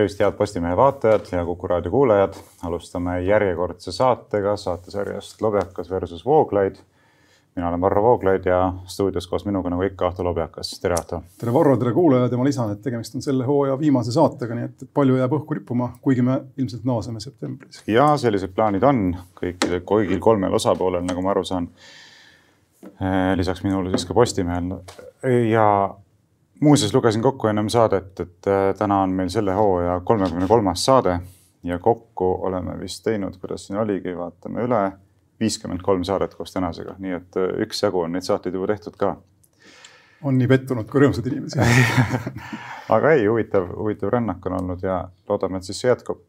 tervist, head Postimehe vaatajad ja Kuku raadio kuulajad. alustame järjekordse saatega saatesarjast Lobjakas versus Vooglaid. mina olen Varro Vooglaid ja stuudios koos minuga nagu ikka Ahto Lobjakas. tere, Ahto. tere, Varro, tere kuulajad ja ma lisan, et tegemist on selle hooaja viimase saatega, nii et palju jääb õhku rippuma, kuigi me ilmselt naaseme septembris. ja sellised plaanid on kõikidel, kõigil kolmel osapoolel, nagu ma aru saan. Eh, lisaks minule siis ka Postimehel ja muuseas, lugesin kokku ennem saadet, et äh, täna on meil selle hooaja kolmekümne kolmas saade ja kokku oleme vist teinud, kuidas siin oligi, vaatame üle, viiskümmend kolm saadet koos tänasega, nii et äh, üksjagu on neid saateid juba tehtud ka. on nii pettunud kui rõõmsaid inimesi aga ei, huvitav, huvitav rännak on olnud ja loodame, et siis see jätkub.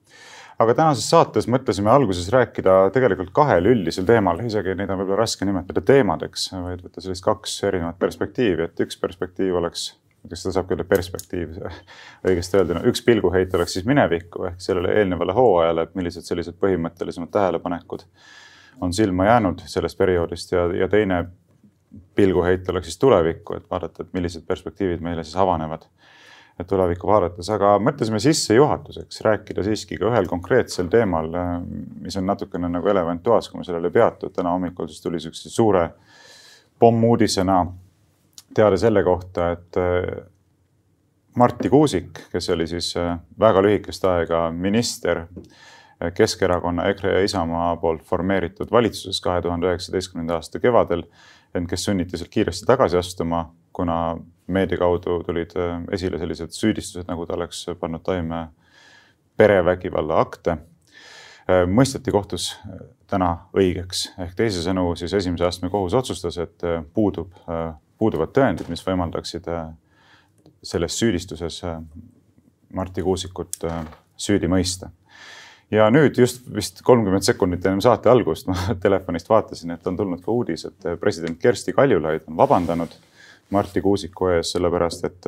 Aga tänases saates mõtlesime alguses rääkida tegelikult kahel üldisel teemal, isegi neid on võib-olla raske nimetada teemadeks, vaid võtta sellist kaks erinevat perspektiivi, et üks perspektiiv oleks kas seda saab küll perspektiiv õigesti öelda, no üks pilguheit oleks siis minevikku ehk sellele eelnevale hooajale, et millised sellised põhimõttelisemad tähelepanekud on silma jäänud sellest perioodist ja, ja teine pilguheit oleks siis tulevikku, et vaadata, et millised perspektiivid meile siis avanevad tulevikku vaadates, aga mõtlesime sissejuhatuseks rääkida siiski ka ühel konkreetsel teemal, mis on natukene nagu elevant toas, kui me sellele peatu, et täna hommikul siis tuli siukse suure pommuudisena teada selle kohta, et äh, Marti Kuusik, kes oli siis äh, väga lühikest aega minister äh, Keskerakonna, EKRE ja Isamaa poolt formeeritud valitsuses kahe tuhande üheksateistkümnenda aasta kevadel, ent kes sunniti sealt kiiresti tagasi astuma, kuna meedia kaudu tulid esile sellised süüdistused, nagu ta oleks pannud toime perevägivalla akte mõisteti kohtus täna õigeks. Ehk teisisõnu siis esimese astme kohus otsustas, et puudub puuduvad tõendid, mis võimaldaksid äh, selles süüdistuses äh, Marti Kuusikut äh, süüdi mõista. ja nüüd just vist kolmkümmend sekundit enne saate algust ma telefonist vaatasin, et on tulnud ka uudis, et president Kersti Kaljulaid on vabandanud Marti Kuusiku ees, sellepärast et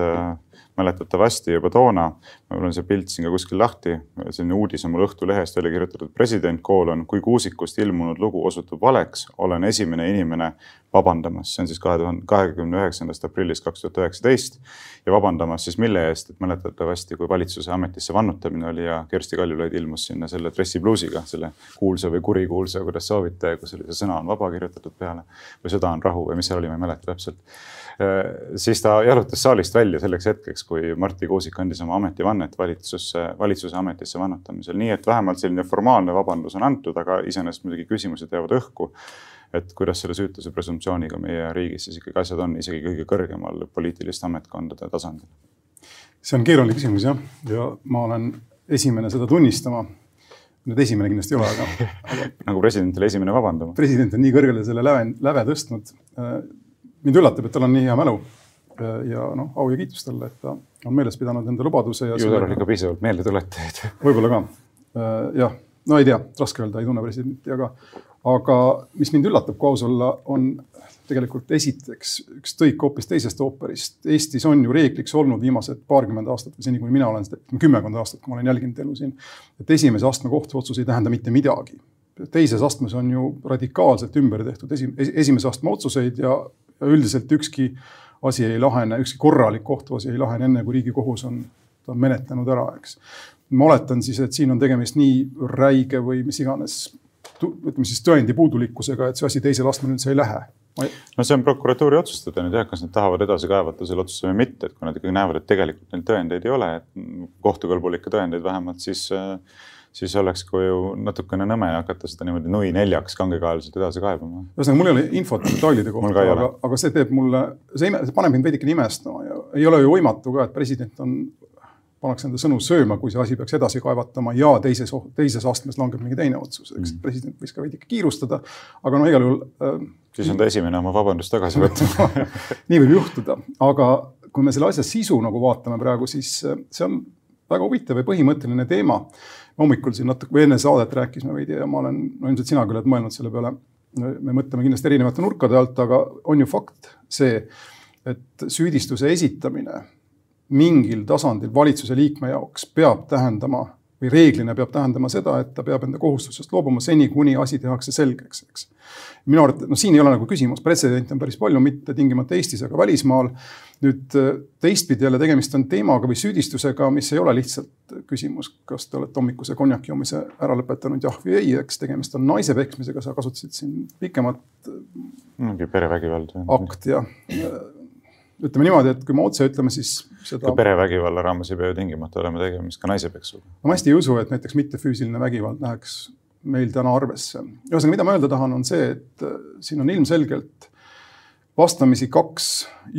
mäletatavasti juba toona, mul on see pilt siin ka kuskil lahti, selline uudis on mul Õhtulehest välja kirjutatud, president koolon, kui Kuusikust ilmunud lugu osutub valeks, olen esimene inimene vabandamas, see on siis kahe tuhande kahekümne üheksandast aprillist kaks tuhat üheksateist. Ja vabandamas siis mille eest, et mäletatavasti, kui valitsuse ametisse vannutamine oli ja Kersti Kaljulaid ilmus sinna selle dressipluusiga, selle kuulsa või kurikuulsa, kuidas soovite, kus oli see sõna on vaba kirjutatud peale. Või sõda on rahu või mis seal oli, ma ei mäleta täpselt. Äh, siis ta jalutas saalist välja selleks hetkeks, kui Marti Kuusik andis oma ametivannet valitsusse, valitsuse ametisse vannutamisel, nii et vähemalt selline formaalne vabandus on antud, aga iseenesest muidugi küsimused jäävad õhku. et kuidas selle süütuse presumptsiooniga meie riigis siis ikkagi asjad on, isegi kõige kõrgemal poliitiliste ametkondade tasandil? see on keeruline küsimus jah, ja ma olen esimene seda tunnistama nüüd esimene kindlasti ei ole, aga, aga nagu president oli esimene vabandama. president on nii kõrgele selle läve, läve tõstnud äh, mind üllatab, et tal on nii hea mälu. ja noh, au ja kiitus talle, et ta on meeles pidanud enda lubaduse. ju tal oli ka piisavalt meeldetuletajaid. võib-olla ka. Äh, jah, no ei tea, raske öelda, ei tunne presidenti, aga, aga mis mind üllatab, kui aus olla, on tegelikult esiteks üks tõik hoopis teisest ooperist. Eestis on ju reegliks olnud viimased paarkümmend aastat või seni, kuni mina olen, kümmekond aastat, kui ma olen jälginud elu siin, et esimese astme kohtuotsus ei tähenda mitte midagi. teises astmes on ju radikaalselt ümber tehtud esi, esimese astme otsuseid ja üldiselt ükski asi ei lahene, ükski korralik kohtuasi ei lahene enne, kui Riigikohus on, ta menetlenud ära, eks. ma oletan siis, et siin on tegemist nii räige või mis iganes, ütleme siis tõendi puudulikkusega, et see asi teisele astmele üldse ei lähe. Ei... no see on prokuratuuri otsustada nüüd jah, kas nad tahavad edasi kaevata selle otsuse või mitte, et kui nad ikkagi näevad, et tegelikult neil tõendeid ei ole, kohtukõlbulikke tõendeid vähemalt, siis äh, siis oleks ka ju natukene nõme hakata seda niimoodi nui neljaks kangekaelselt edasi kaebama. ühesõnaga, mul ei ole infot detailide kohta, aga, aga see teeb mulle, see ime, see paneb mind veidikene imestama ja ei ole ju võimatu ka, et president on, pannakse enda sõnu sööma, kui see asi peaks edasi kaevatama ja teises, teises astmes langeb mingi teine otsus, eks mm -hmm. president võiks ka veidike kiirustada. aga no igal juhul äh,. siis on ta esimene oma vabandust tagasi võtma nii võib juhtuda, aga kui me selle asja sisu nagu vaatame praegu, siis äh, see on väga huvitav ja põhimõtteline teema hommikul siin natuke või enne saadet rääkisime veidi ja ma olen, no ilmselt sina küll oled mõelnud selle peale. me mõtleme kindlasti erinevate nurkade alt, aga on ju fakt see, et süüdistuse esitamine mingil tasandil valitsuse liikme jaoks peab tähendama või reeglina peab tähendama seda, et ta peab enda kohustusest loobuma seni, kuni asi tehakse selgeks, eks. minu arvates, noh, siin ei ole nagu küsimus, pretsedente on päris palju, mitte tingimata Eestis, aga välismaal. nüüd teistpidi jälle tegemist on teemaga või süüdistusega, mis ei ole lihtsalt küsimus, kas te olete hommikuse konjaki joomise ära lõpetanud, jah või ei, eks tegemist on naise peksmisega, sa kasutasid siin pikemat. mingi perevägivald. akt jah ütleme niimoodi, et kui me otse ütleme, siis seda. perevägivalla raames ei pea ju tingimata olema tegemist ka naisepeksuga. ma hästi ei usu, et näiteks mittefüüsiline vägivald läheks meil täna arvesse. ühesõnaga, mida ma öelda tahan, on see, et äh, siin on ilmselgelt vastamisi kaks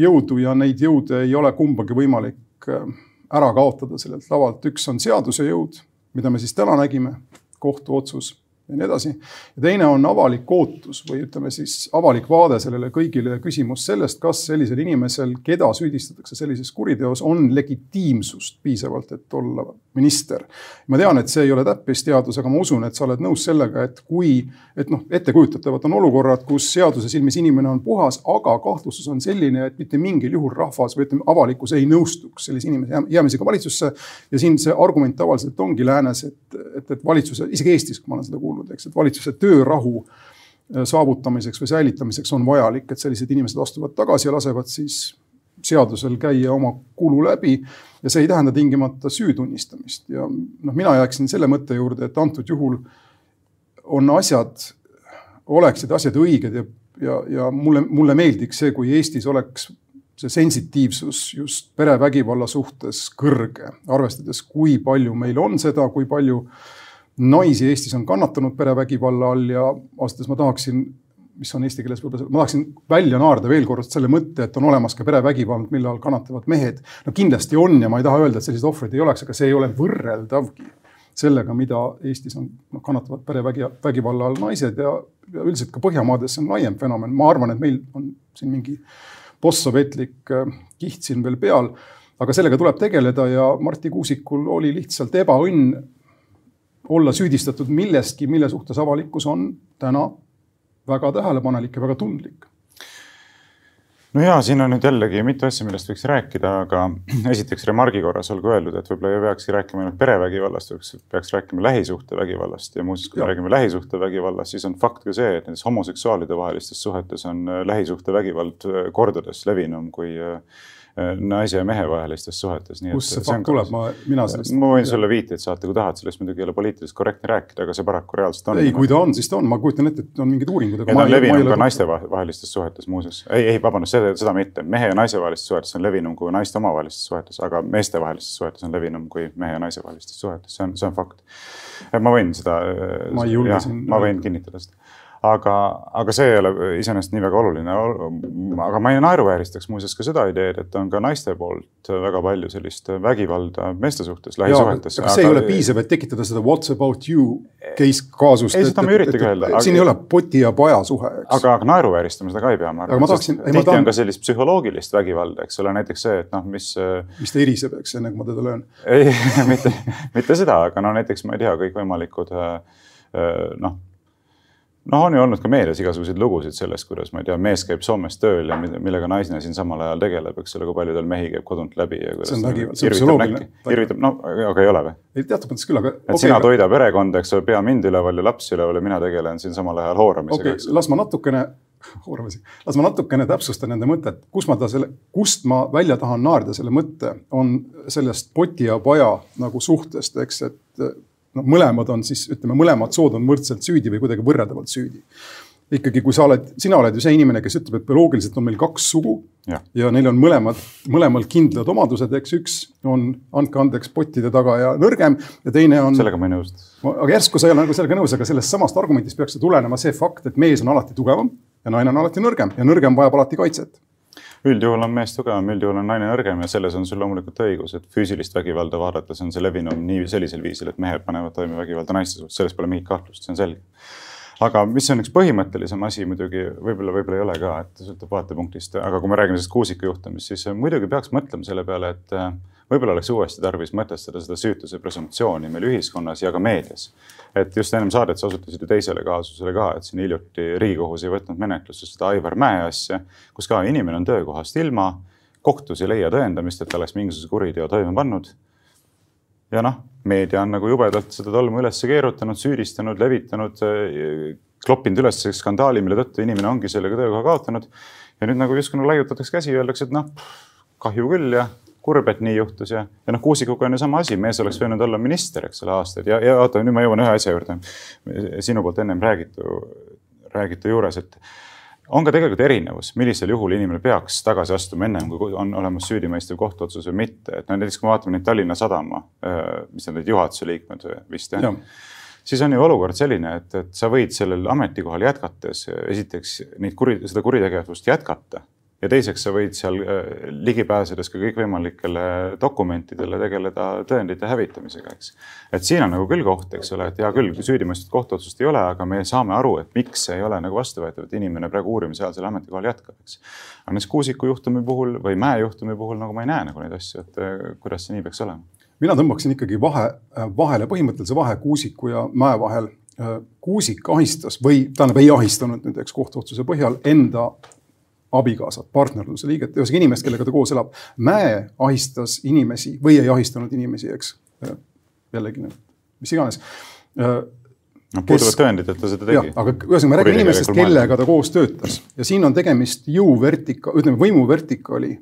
jõudu ja neid jõude ei ole kumbagi võimalik äh, ära kaotada sellelt lavalt. üks on seaduse jõud, mida me siis täna nägime, kohtuotsus ja nii edasi. ja teine on avalik ootus või ütleme siis avalik vaade sellele kõigile ja küsimus sellest, kas sellisel inimesel, keda süüdistatakse sellises kuriteos, on legitiimsust piisavalt, et olla minister. ma tean, et see ei ole täppisteadus, aga ma usun, et sa oled nõus sellega, et kui, et noh, ettekujutatavad on olukorrad, kus seaduse silmis inimene on puhas, aga kahtlustus on selline, et mitte mingil juhul rahvas või ütleme, avalikkus ei nõustuks sellise inimese jäämisega valitsusse. ja siin see argument tavaliselt ongi läänes, et, et, et valitsuse, isegi Eestis, ma olen seda kuulnud, eks, et valitsuse töörahu äh, saavutamiseks või säilitamiseks on vajalik, et sellised inimesed astuvad tagasi ja lasevad siis seadusel käia oma kulu läbi. ja see ei tähenda tingimata süü tunnistamist ja noh, mina jääksin selle mõtte juurde, et antud juhul on asjad, oleksid asjad õiged ja, ja, ja mulle, mulle meeldiks see, kui Eestis oleks see sensitiivsus just perevägivalla suhtes kõrge, arvestades, kui palju meil on seda, kui palju naisi Eestis on kannatanud perevägivalla all ja ausalt öeldes ma tahaksin, mis on eesti keeles võib-olla, ma tahaksin välja naerda veel kord selle mõtte, et on olemas ka perevägivald, mille all kannatavad mehed. no kindlasti on ja ma ei taha öelda, et selliseid ohvreid ei oleks, aga see ei ole võrreldavgi sellega, mida Eestis on, noh, kannatavad perevägi, vägivalla all naised ja, ja üldiselt ka Põhjamaades see on laiem fenomen. ma arvan, et meil on siin mingi postsovetlik äh, kiht siin veel peal, aga sellega tuleb tegeleda ja Marti Kuusikul oli lihtsalt ebaõnn olla süüdistatud millestki, mille suhtes avalikkus on täna väga tähelepanelik ja väga tundlik. No ja siin on nüüd jällegi mitu asja, millest võiks rääkida, aga esiteks remargi korras olgu öeldud, et võib-olla ei peakski rääkima ainult perevägivallast, peaks rääkima lähisuhtevägivallast. Ja muuseas, kui me räägime lähisuhtevägivallast, siis on fakt ka see, et nendes homoseksuaalide vahelistes suhetes on lähisuhtevägivald kordades levinum kui äh, Äh, naise ja mehe vahelistes suhetes. kust see fakt tuleb, ma, mina sellest. ma võin sulle viiteid saata, kui tahad, sellest muidugi ei ole poliitiliselt korrektne rääkida, aga see paraku reaalselt on. ei, kui ta on, siis ta on, ma kujutan ette, et on mingid uuringud. ja ta on levinum ka naiste vahelistes suhetes muuseas. ei, ei vabandust, seda, seda mitte, mehe ja naise vahelistes suhetes on levinum kui naiste omavahelistes suhetes, aga meeste vahelistes suhetes on levinum kui mehe ja naise vahelistes suhetes, see on, see on fakt. ma võin seda. ma ei julge siin. ma võin kinnitada seda aga, aga see ei ole iseenesest nii väga oluline. aga ma ei naeruvääristaks muuseas ka seda ideed, et on ka naiste poolt väga palju sellist vägivalda meeste suhtes lähisuhetes. aga see ei ole piisav, et tekitada seda what's about you case kaasust. ei, seda ma üritangi öelda. siin ei ole poti ja paja suhe, aga, aga naeruvääristama seda ka ei pea, ma arvan. tihti tahan... on ka sellist psühholoogilist vägivalda, eks ole, näiteks see, et noh, mis. mis ta iriseb, eks, enne kui ma teda löön. ei, mitte, mitte seda, aga no näiteks ma ei tea, kõikvõimalikud noh noh, on ju olnud ka meedias igasuguseid lugusid sellest, kuidas ma ei tea, mees käib Soomes tööl ja millega naine siin samal ajal tegeleb, eks ole, kui palju tal mehi käib kodunt läbi ja kuidas. see on vägivald, see on psühholoogiline. irvitab, no aga ei ole või? ei, teatud mõttes küll, aga. et okay, sina toida perekonda, eks ole, pea mind üleval ja lapsi üleval ja mina tegelen siin samal ajal hooramisega. okei okay,, las ma natukene, hooramisi, las ma natukene täpsustan nende mõtet, kus ma ta selle, kust ma välja tahan naerda selle mõtte, on sellest poti ja paja nagu suhtest, eks, et noh, mõlemad on siis ütleme, mõlemad sood on võrdselt süüdi või kuidagi võrreldavalt süüdi. ikkagi, kui sa oled, sina oled ju see inimene, kes ütleb, et bioloogiliselt on meil kaks sugu ja, ja neil on mõlemad, mõlemal kindlad omadused, eks üks on, andke andeks, pottide taga ja nõrgem ja teine on. sellega ma ei nõustu. aga järsku sa ei ole nagu sellega nõus, aga sellest samast argumentist peaks tulenema see fakt, et mees on alati tugevam ja naine on alati nõrgem ja nõrgem vajab alati kaitset üldjuhul on mees tugevam, üldjuhul on naine nõrgem ja selles on sul loomulikult õigus, et füüsilist vägivalda vaadates on see levinum nii sellisel viisil, et mehed panevad toime vägivalda naiste suhtes, selles pole mingit kahtlust, see on selge. aga mis on üks põhimõttelisem asi muidugi, võib-olla, võib-olla ei ole ka, et sõltub vaatepunktist, aga kui me räägime sellest Kuusiku juhtumist, siis muidugi peaks mõtlema selle peale, et võib-olla oleks uuesti tarvis mõtestada seda süütuse presumptsiooni meil ühiskonnas ja ka meedias. et just ennem saadet sa osutasid ju teisele kaasusele ka, et siin hiljuti Riigikohus ei võtnud menetlusse seda Aivar Mäe asja, kus ka inimene on töökohast ilma, kohtus ei leia tõendamist, et ta oleks mingisuguse kuriteo toime pannud. ja noh, meedia on nagu jubedalt seda tolmu üles keerutanud, süüdistanud, levitanud, kloppinud üles skandaali, mille tõttu inimene ongi sellega töökoha kaotanud. ja nüüd nagu justkui nagu laiutatakse käsi, öeldakse, et noh, kahju küll ja kurb, et nii juhtus ja, ja noh, Kuusikuga on ju sama asi, mees oleks võinud olla minister, eks ole, aastaid ja, ja oota, nüüd ma jõuan ühe asja juurde. sinu poolt ennem räägitu, räägitu juures, et on ka tegelikult erinevus, millisel juhul inimene peaks tagasi astuma ennem kui on olemas süüdimõistev kohtuotsus või mitte, et no näiteks kui me vaatame neid Tallinna Sadama, mis on need juhatuse liikmed vist jah ja. siis on ju olukord selline, et, et sa võid sellel ametikohal jätkates esiteks neid kuri, seda kuritegevust jätkata ja teiseks sa võid seal äh, ligi pääsedes ka kõikvõimalikele dokumentidele tegeleda tõendite hävitamisega, eks. et siin on nagu küll koht, eks ole, et hea küll, süüdimõistvat kohtuotsust ei ole, aga me saame aru, et miks see ei ole nagu vastuvõetav, et inimene praegu uurimise ajal selle ametikohal jätkab, eks. aga näiteks Kuusiku juhtumi puhul või Mäe juhtumi puhul nagu ma ei näe nagu neid asju, et äh, kuidas see nii peaks olema mina tõmbaksin ikkagi vahe, äh, vahele, põhimõttelise vahe Kuusiku ja Mäe vahel. Kuusik ahistas või tähendab, ei ahistanud nüüd, eks kohtuotsuse põhjal enda abikaasat, partnerluse liiget, ühesõnaga inimest, kellega ta koos elab. Mäe ahistas inimesi või ei ahistanud inimesi, eks. jällegi, mis iganes noh, puuduvad tõendid, et ta seda tegi. aga ühesõnaga, me räägime inimestest, kellega ta koos töötas ja siin on tegemist jõuvertika-, ütleme võimuvertikaali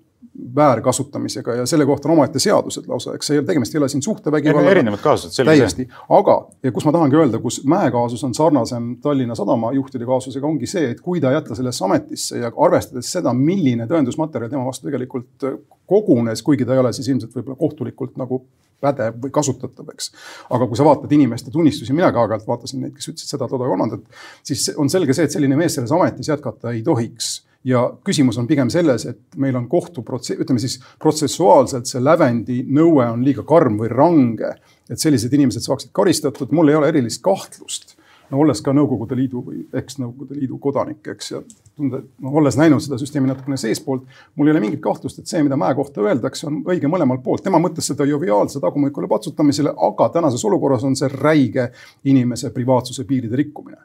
väärkasutamisega ja selle kohta on omaette seadused lausa, eks see tegemist ei ole siin suhtevägivallaga. erinevad kaasused. täiesti, aga ja kus ma tahangi öelda, kus Mäe kaasus on sarnasem Tallinna Sadama juhtide kaasusega, ongi see, et kui ta jätta sellesse ametisse ja arvestades seda, milline tõendusmaterjal tema vastu tegelikult kogunes, kuigi ta ei ole siis ilmselt võib-olla kohtulikult nagu pädev või kasutatav, eks. aga kui sa vaatad inimeste tunnistusi, mina ka aeg-ajalt vaatasin neid, kes ütlesid seda, toda, kolmandat, siis on selge see, et selline mees selles ametis jätkata ei tohiks ja küsimus on pigem selles, et meil on kohtuprotsess, ütleme siis protsessuaalselt see lävendi nõue on liiga karm või range, et sellised inimesed saaksid karistatud, mul ei ole erilist kahtlust no olles ka Nõukogude Liidu või eks-Nõukogude Liidu kodanik, eks, ja tunda, no olles näinud seda süsteemi natukene seestpoolt, mul ei ole mingit kahtlust, et see, mida Mäe kohta öeldakse, on õige mõlemalt poolt. tema mõtles seda joviaalse tagumikule patsutamisele, aga tänases olukorras on see räige inimese privaatsuse piiride rikkumine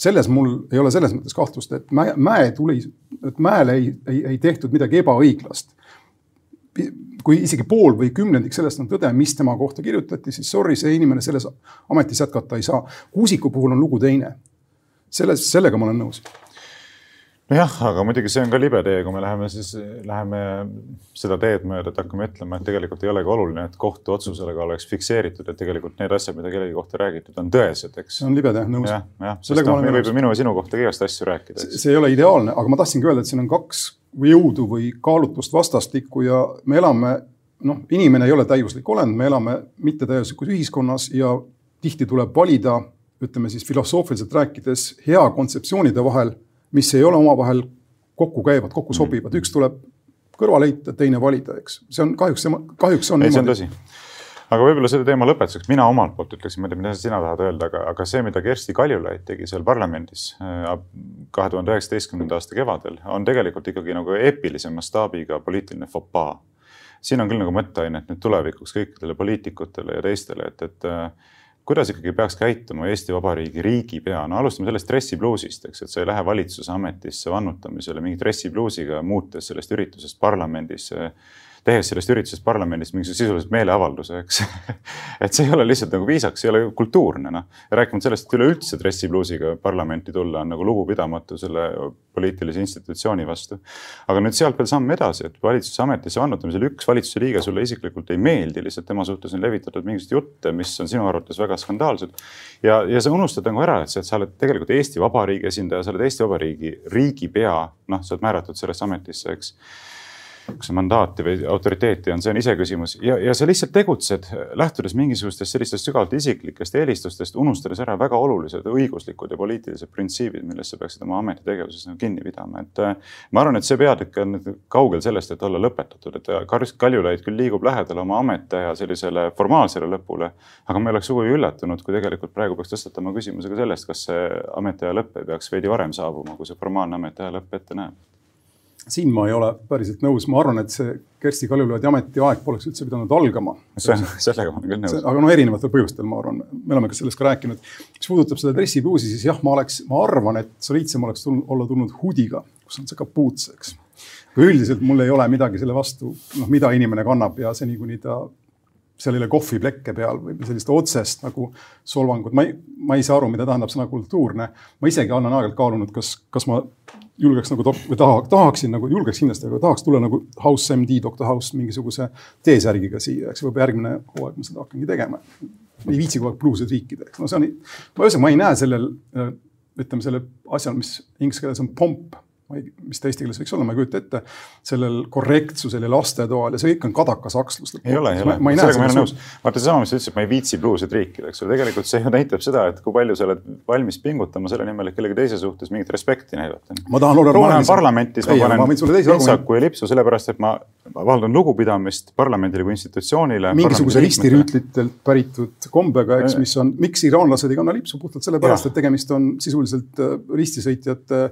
selles mul ei ole selles mõttes kahtlust, et mäe, mäe tuli, et mäele ei, ei, ei tehtud midagi ebaõiglast. kui isegi pool või kümnendik sellest on tõde, mis tema kohta kirjutati, siis sorry, see inimene selles ametis jätkata ei saa. Kuusiku puhul on lugu teine. selles, sellega ma olen nõus nojah, aga muidugi see on ka libe tee, kui me läheme siis, läheme seda teed mööda, et hakkame ütlema, et tegelikult ei olegi oluline, et kohtuotsusega oleks fikseeritud, et tegelikult need asjad, mida kellegi kohta räägitud, on tõesed, eks. on libe tee, nõus. jah, jah, sest noh, me võime minu ja sinu kohta igast asju rääkida. see ei ole ideaalne, aga ma tahtsingi öelda, et siin on kaks jõudu või kaalutlust vastastikku ja me elame, noh, inimene ei ole täiuslik olend, me elame mittetäiuslikus ühiskonnas ja tihti tuleb valida, ütleme siis filosoofiliselt rääkides, hea kontseptsioonide vahel mis ei ole omavahel kokku käivad, kokku sobivad, üks tuleb kõrvale heita, teine valida, eks. see on kahjuks, kahjuks on ei, see on tõsi aga võib-olla selle teema lõpetuseks mina omalt poolt ütleksin, ma ei tea, mida sina tahad öelda, aga, aga see, mida Kersti Kaljulaid tegi seal parlamendis äh, kahe tuhande üheksateistkümnenda aasta kevadel, on tegelikult ikkagi nagu eepilise mastaabiga poliitiline fopaa. siin on küll nagu mõtteainet nüüd tulevikuks kõikidele poliitikutele ja teistele, et, et äh, kuidas ikkagi peaks käituma Eesti Vabariigi riigipea, no alustame sellest dressipluusist, eks, et sa ei lähe valitsuse ametisse vannutamisele mingi dressipluusiga, muutes sellest üritusest parlamendis tehes sellest üritusest parlamendis mingisuguse sisuliselt meeleavalduse, eks et see ei ole lihtsalt nagu viisakas, ei ole kultuurne, noh. rääkimata sellest, et üleüldse dressipluusiga parlamenti tulla on nagu lugupidamatu selle poliitilise institutsiooni vastu. aga nüüd sealt veel samm edasi, et valitsuse ametisse vannutamisel üks valitsuse liige sulle isiklikult ei meeldi, lihtsalt tema suhtes on levitatud mingisuguseid jutte, mis on sinu arvates väga skandaalsed. ja, ja sa unustad nagu ära, et sa oled tegelikult Eesti Vabariigi esindaja, sa oled Eesti Vabariigi riigipea, noh, sa oled määratud sellesse ametisse, eks kas mandaati või autoriteeti on, see on iseküsimus ja, ja sa lihtsalt tegutsed lähtudes mingisugustest sellistest sügavalt isiklikest eelistustest, unustades ära väga olulised õiguslikud ja poliitilised printsiibid, millest sa peaksid oma ametitegevuses nagu kinni pidama, et. Äh, ma arvan, et see peatükk on kaugel sellest, et olla lõpetatud, et Karl Kaljulaid küll liigub lähedale oma ametiaja sellisele formaalsele lõpule. aga ma ei oleks sugugi üllatunud, kui tegelikult praegu peaks tõstatama küsimuse ka sellest, kas see ametiaja lõpp ei peaks veidi varem saabuma, kui see formaalne ametiaja lõpp ette näeb siin ma ei ole päriselt nõus, ma arvan, et see Kersti Kaljulaidi ametiaeg poleks üldse pidanud algama. sellega ma olen küll nõus. aga noh, erinevatel põhjustel, ma arvan, me oleme ka sellest ka rääkinud. mis puudutab seda dressipluusi, siis jah, ma oleks, ma arvan, et soliidsem oleks tulnud, olla tulnud hoodiga, kus on see kapuuts, eks. aga üldiselt mul ei ole midagi selle vastu, noh, mida inimene kannab ja seni, kuni ta seal ei ole kohviplekke peal või sellist otsest nagu solvangut, ma ei, ma ei saa aru, mida tähendab sõna kultuurne. ma isegi olen aeg-ajalt kaalunud, kas, kas ma julgeks nagu või taha, tahaksin nagu, julgeks kindlasti, aga tahaks tulla nagu House MD, Doctor House mingisuguse T-särgiga siia, eks võib-olla järgmine hooaeg ma seda hakkangi tegema. ei viitsi kogu aeg bluusid riikida, eks no see on, ma ühesõnaga, ma ei näe sellel, ütleme sellel asjal, mis inglise keeles on pomp ma ei, mis ta eesti keeles võiks olla, ma ei kujuta ette, sellel korrektsusel ja lastetoal ja see kõik on kadakasakslus. ei ole, ei ole, sellega ma ei ole nõus. vaata seesama, mis sa ütlesid, ma ei viitsi bluusid riikida, eks ole, tegelikult see ju näitab seda, et kui palju sa oled valmis pingutama selle nimel, et kellegi teise suhtes mingit respekti näidata. ma tahan olla roheline. ma lähen parlamenti, siis ma panen pintsaku ja lipsu sellepärast, et ma avaldan lugupidamist parlamendile kui institutsioonile. mingisuguse ristirüütlitelt päritud kombega, eks, mis on, miks iraanlased ei kanna lipsu puhtalt sellepärast, et tegemist on sisuliselt äh, ristisõitjate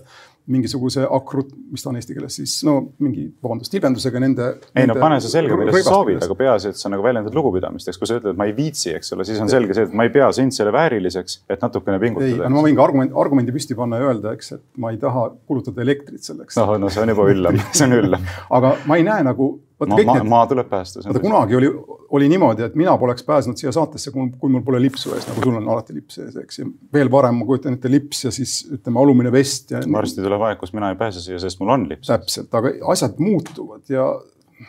mingisuguse akrut, mis ta on eesti keeles siis, no mingi, vabandust, tilbendusega nende. ei no pane sa selga, mida sa soovid, aga peaasi, et sa nagu väljendad lugupidamist, eks kui sa ütled, et ma ei viitsi, eks ole, siis on selge see, et ma ei pea sind selle vääriliseks, et natukene pingutada. ei, ma võin ka argument, argumendi püsti panna ja öelda, eks, et ma ei taha kulutada elektrit selleks. noh, no see on juba üllam see on üllam aga ma ei näe nagu Vaata, ma, ma, maa tuleb päästa. vaata kunagi oli, oli niimoodi, et mina poleks pääsenud siia saatesse, kui, mul pole lipsu ees, nagu sul on alati lips ees, eks. ja veel varem ma kujutan ette lips ja siis ütleme alumine vest ja. varsti tuleb aeg, kus mina ei pääse siia, sest mul on lips. täpselt, aga asjad muutuvad ja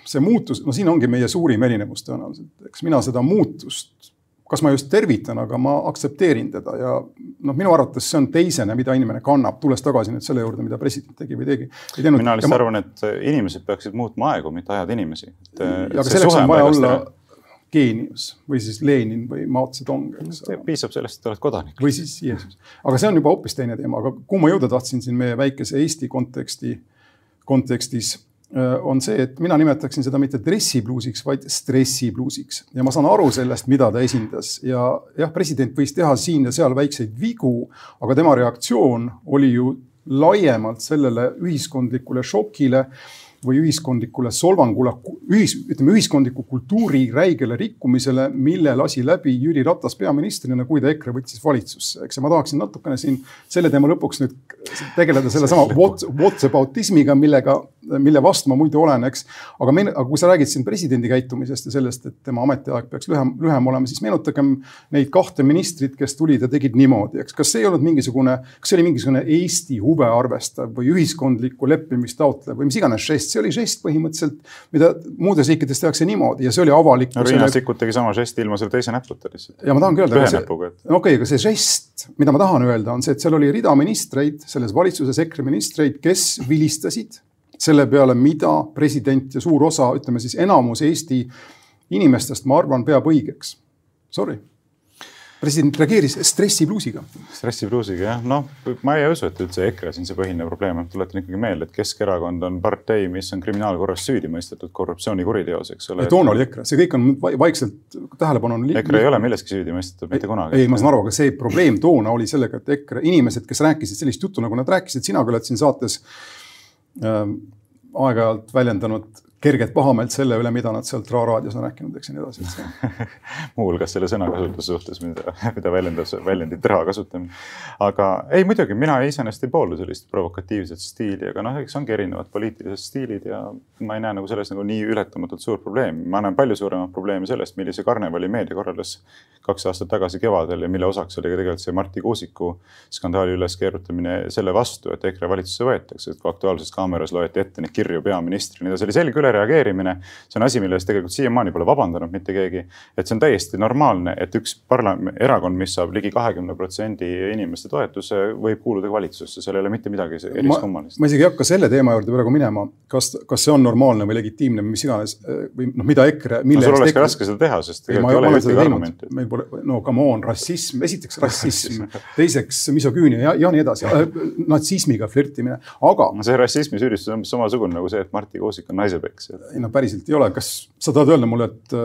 see muutus, no siin ongi meie suurim erinevus tõenäoliselt, eks mina seda muutust kas ma just tervitan, aga ma aktsepteerin teda ja noh, minu arvates see on teisene, mida inimene kannab, tulles tagasi nüüd selle juurde, mida president tegi või tegi. mina lihtsalt ma... arvan, et inimesed peaksid muutma aegu, mitte ajada inimesi. aga selleks on vaja olla geenius või siis Lenin või Mao Zedong, eks. piisab sellest, et oled kodanik. või siis Jeesus, aga see on juba hoopis teine teema, aga kuhu ma jõuda tahtsin siin meie väikese Eesti konteksti, kontekstis on see, et mina nimetaksin seda mitte dressibluusiks, vaid stressibluusiks. Ja ma saan aru sellest, mida ta esindas. Ja jah, president võis teha siin ja seal väikseid vigu, aga tema reaktsioon oli ju laiemalt sellele ühiskondlikule šokile või ühiskondlikule solvangule, ühis, ütleme ühiskondliku kultuuri räigele rikkumisele, mille lasi läbi Jüri Ratas peaministrina, kui ta EKRE võttis valitsusse, eks ja ma tahaksin natukene siin selle teema lõpuks nüüd tegeleda sellesama whatsapoutismiga, millega mille vastu ma muidu olen, eks. aga meil, aga kui sa räägid siin presidendi käitumisest ja sellest, et tema ametiaeg peaks lühem, lühem olema, siis meenutagem neid kahte ministrit, kes tulid ja tegid niimoodi, eks. kas see ei olnud mingisugune, kas see oli mingisugune Eesti huve arvestav või ühiskondlikku leppimist taotlev või mis iganes žest, see oli žest põhimõtteliselt, mida muudes riikides tehakse niimoodi ja see oli avalik no,. Riina Sikkut tegi sama žesti ilma selle teise näputa lihtsalt. ja ma tahangi öelda. ühe näpuga. okei aga see žest, mida ma tahan öelda, on see, et seal oli rida ministreid, selles valitsuses EKRE ministreid, kes vilistasid selle peale, mida president ja suur osa, ütleme siis enamus Eesti inimestest, ma arvan, peab õigeks. Sorry president reageeris stressipluusiga. stressipluusiga jah, noh, ma ei usu, et üldse EKRE siin see põhiline probleem on, tuletan ikkagi meelde, et Keskerakond on partei, mis on kriminaalkorras süüdi mõistetud korruptsioonikuriteos, eks ole. toona oli EKRE, see kõik on vaikselt tähelepanu on. EKRE ei ole milleski süüdi mõistetud mitte kunagi. ei, ma saan aru, aga see probleem toona oli sellega, et EKRE inimesed, kes rääkisid sellist juttu, nagu nad rääkisid, sina ka oled siin saates aeg-ajalt väljendanud kerget pahameelt selle üle, mida nad sealt Ra raadios on rääkinud, eks ja nii edasi muuhulgas selle sõnakasutuse suhtes, mida, mida väljendas, väljendit raha kasutamine. aga ei, muidugi mina iseenesest ei poolda sellist provokatiivset stiili, aga noh, eks ongi erinevad poliitilised stiilid ja ma ei näe nagu selles nagu nii ületamatult suurt probleemi. ma näen palju suuremat probleemi sellest, millise karnevali meedia korraldas kaks aastat tagasi kevadel ja mille osaks oli ka tegelikult see Marti Kuusiku skandaali üleskeerutamine selle vastu, et EKRE valitsusse võetakse, et kui Aktuaalses Kaameras loeti ette neid kirju peaministrile, see oli selge ülereageerimine. see on asi, mille eest tegelikult siiamaani pole vabandanud mitte keegi. et see on täiesti normaalne, et üks parla-, erakond, mis saab ligi kahekümne protsendi inimeste toetuse, võib kuuluda valitsusse, seal ei ole mitte midagi eriskummalist. ma isegi ei hakka selle teema juurde praegu minema, kas, kas see on normaalne või legitiimne või mis iganes või noh, mida EKRE. no sul oleks ka raske seda teha, sest ei, ei ole ühtegi argumenti. meil pole, no come on, rassism, esiteks rassism teiseks misoküünia ja, ja nii edasi, natsismiga flirtimine, aga. see rassismi süüdistus on umbes samasugune nagu see, et Marti Kuusik on naisepeks. ei no päriselt ei ole, kas sa tahad öelda mulle, et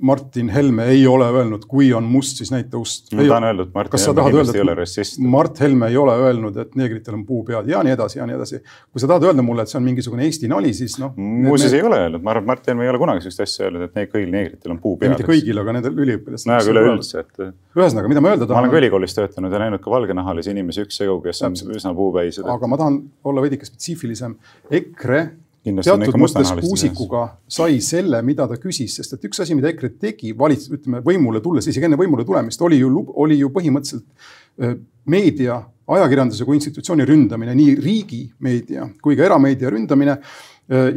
Martin Helme ei ole öelnud, kui on must, siis näita ust. ma tahan öelda, et Martin Helme kindlasti ei ole rassist. Mart Helme ei ole öelnud, et neegritel on puupead ja nii edasi ja nii edasi. kui sa tahad öelda mulle, et see on mingisugune Eesti nali, siis noh. muuseas me... ei ole öelnud, ma arvan, et Mart Helme ei ole kunagi sellist asja öelnud, et kõigil neegritel on puupead. mitte kõigil, aga nendel üliõpilastel. no aga üleüldse, et. ühesõnaga, mida ma öelda tahan. ma olen ka ülikoolis töötanud ja näinud ka valgenahalisi inimesi üksjagu, kes on üsna puupäised. aga ma tahan olla veidike spetsiifilisem. EKRE teatud mõttes Kuusikuga sai selle, mida ta küsis, sest et üks asi, mida EKRE tegi valits-, ütleme võimule tulles, isegi enne võimule tulemist, oli ju, oli ju põhimõtteliselt meedia, ajakirjanduse kui institutsiooni ründamine, nii riigimeedia kui ka erameedia ründamine.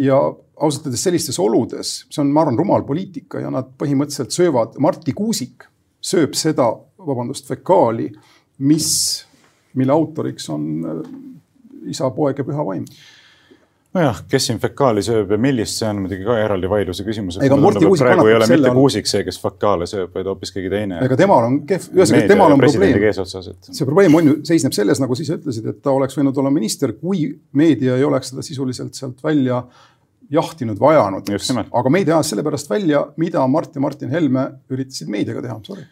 ja ausalt öeldes sellistes oludes, see on, ma arvan, rumal poliitika ja nad põhimõtteliselt söövad, Marti Kuusik sööb seda, vabandust, fekaali, mis, mille autoriks on isa, poeg ja püha vaim nojah, kes siin fekaali sööb ja millist, see on muidugi ka eraldi vaidluse küsimus. praegu ei ole mitte Kuusik see, kes fekaale sööb, vaid hoopis keegi teine. ega temal on kehv, ühesõnaga temal on probleem. Et... see probleem on ju, seisneb selles, nagu sa ise ütlesid, et ta oleks võinud olla minister, kui meedia ei oleks seda sisuliselt sealt välja jahtinud, vajanud. aga meedia ajas sellepärast välja, mida Mart ja Martin Helme üritasid meediaga teha, sorry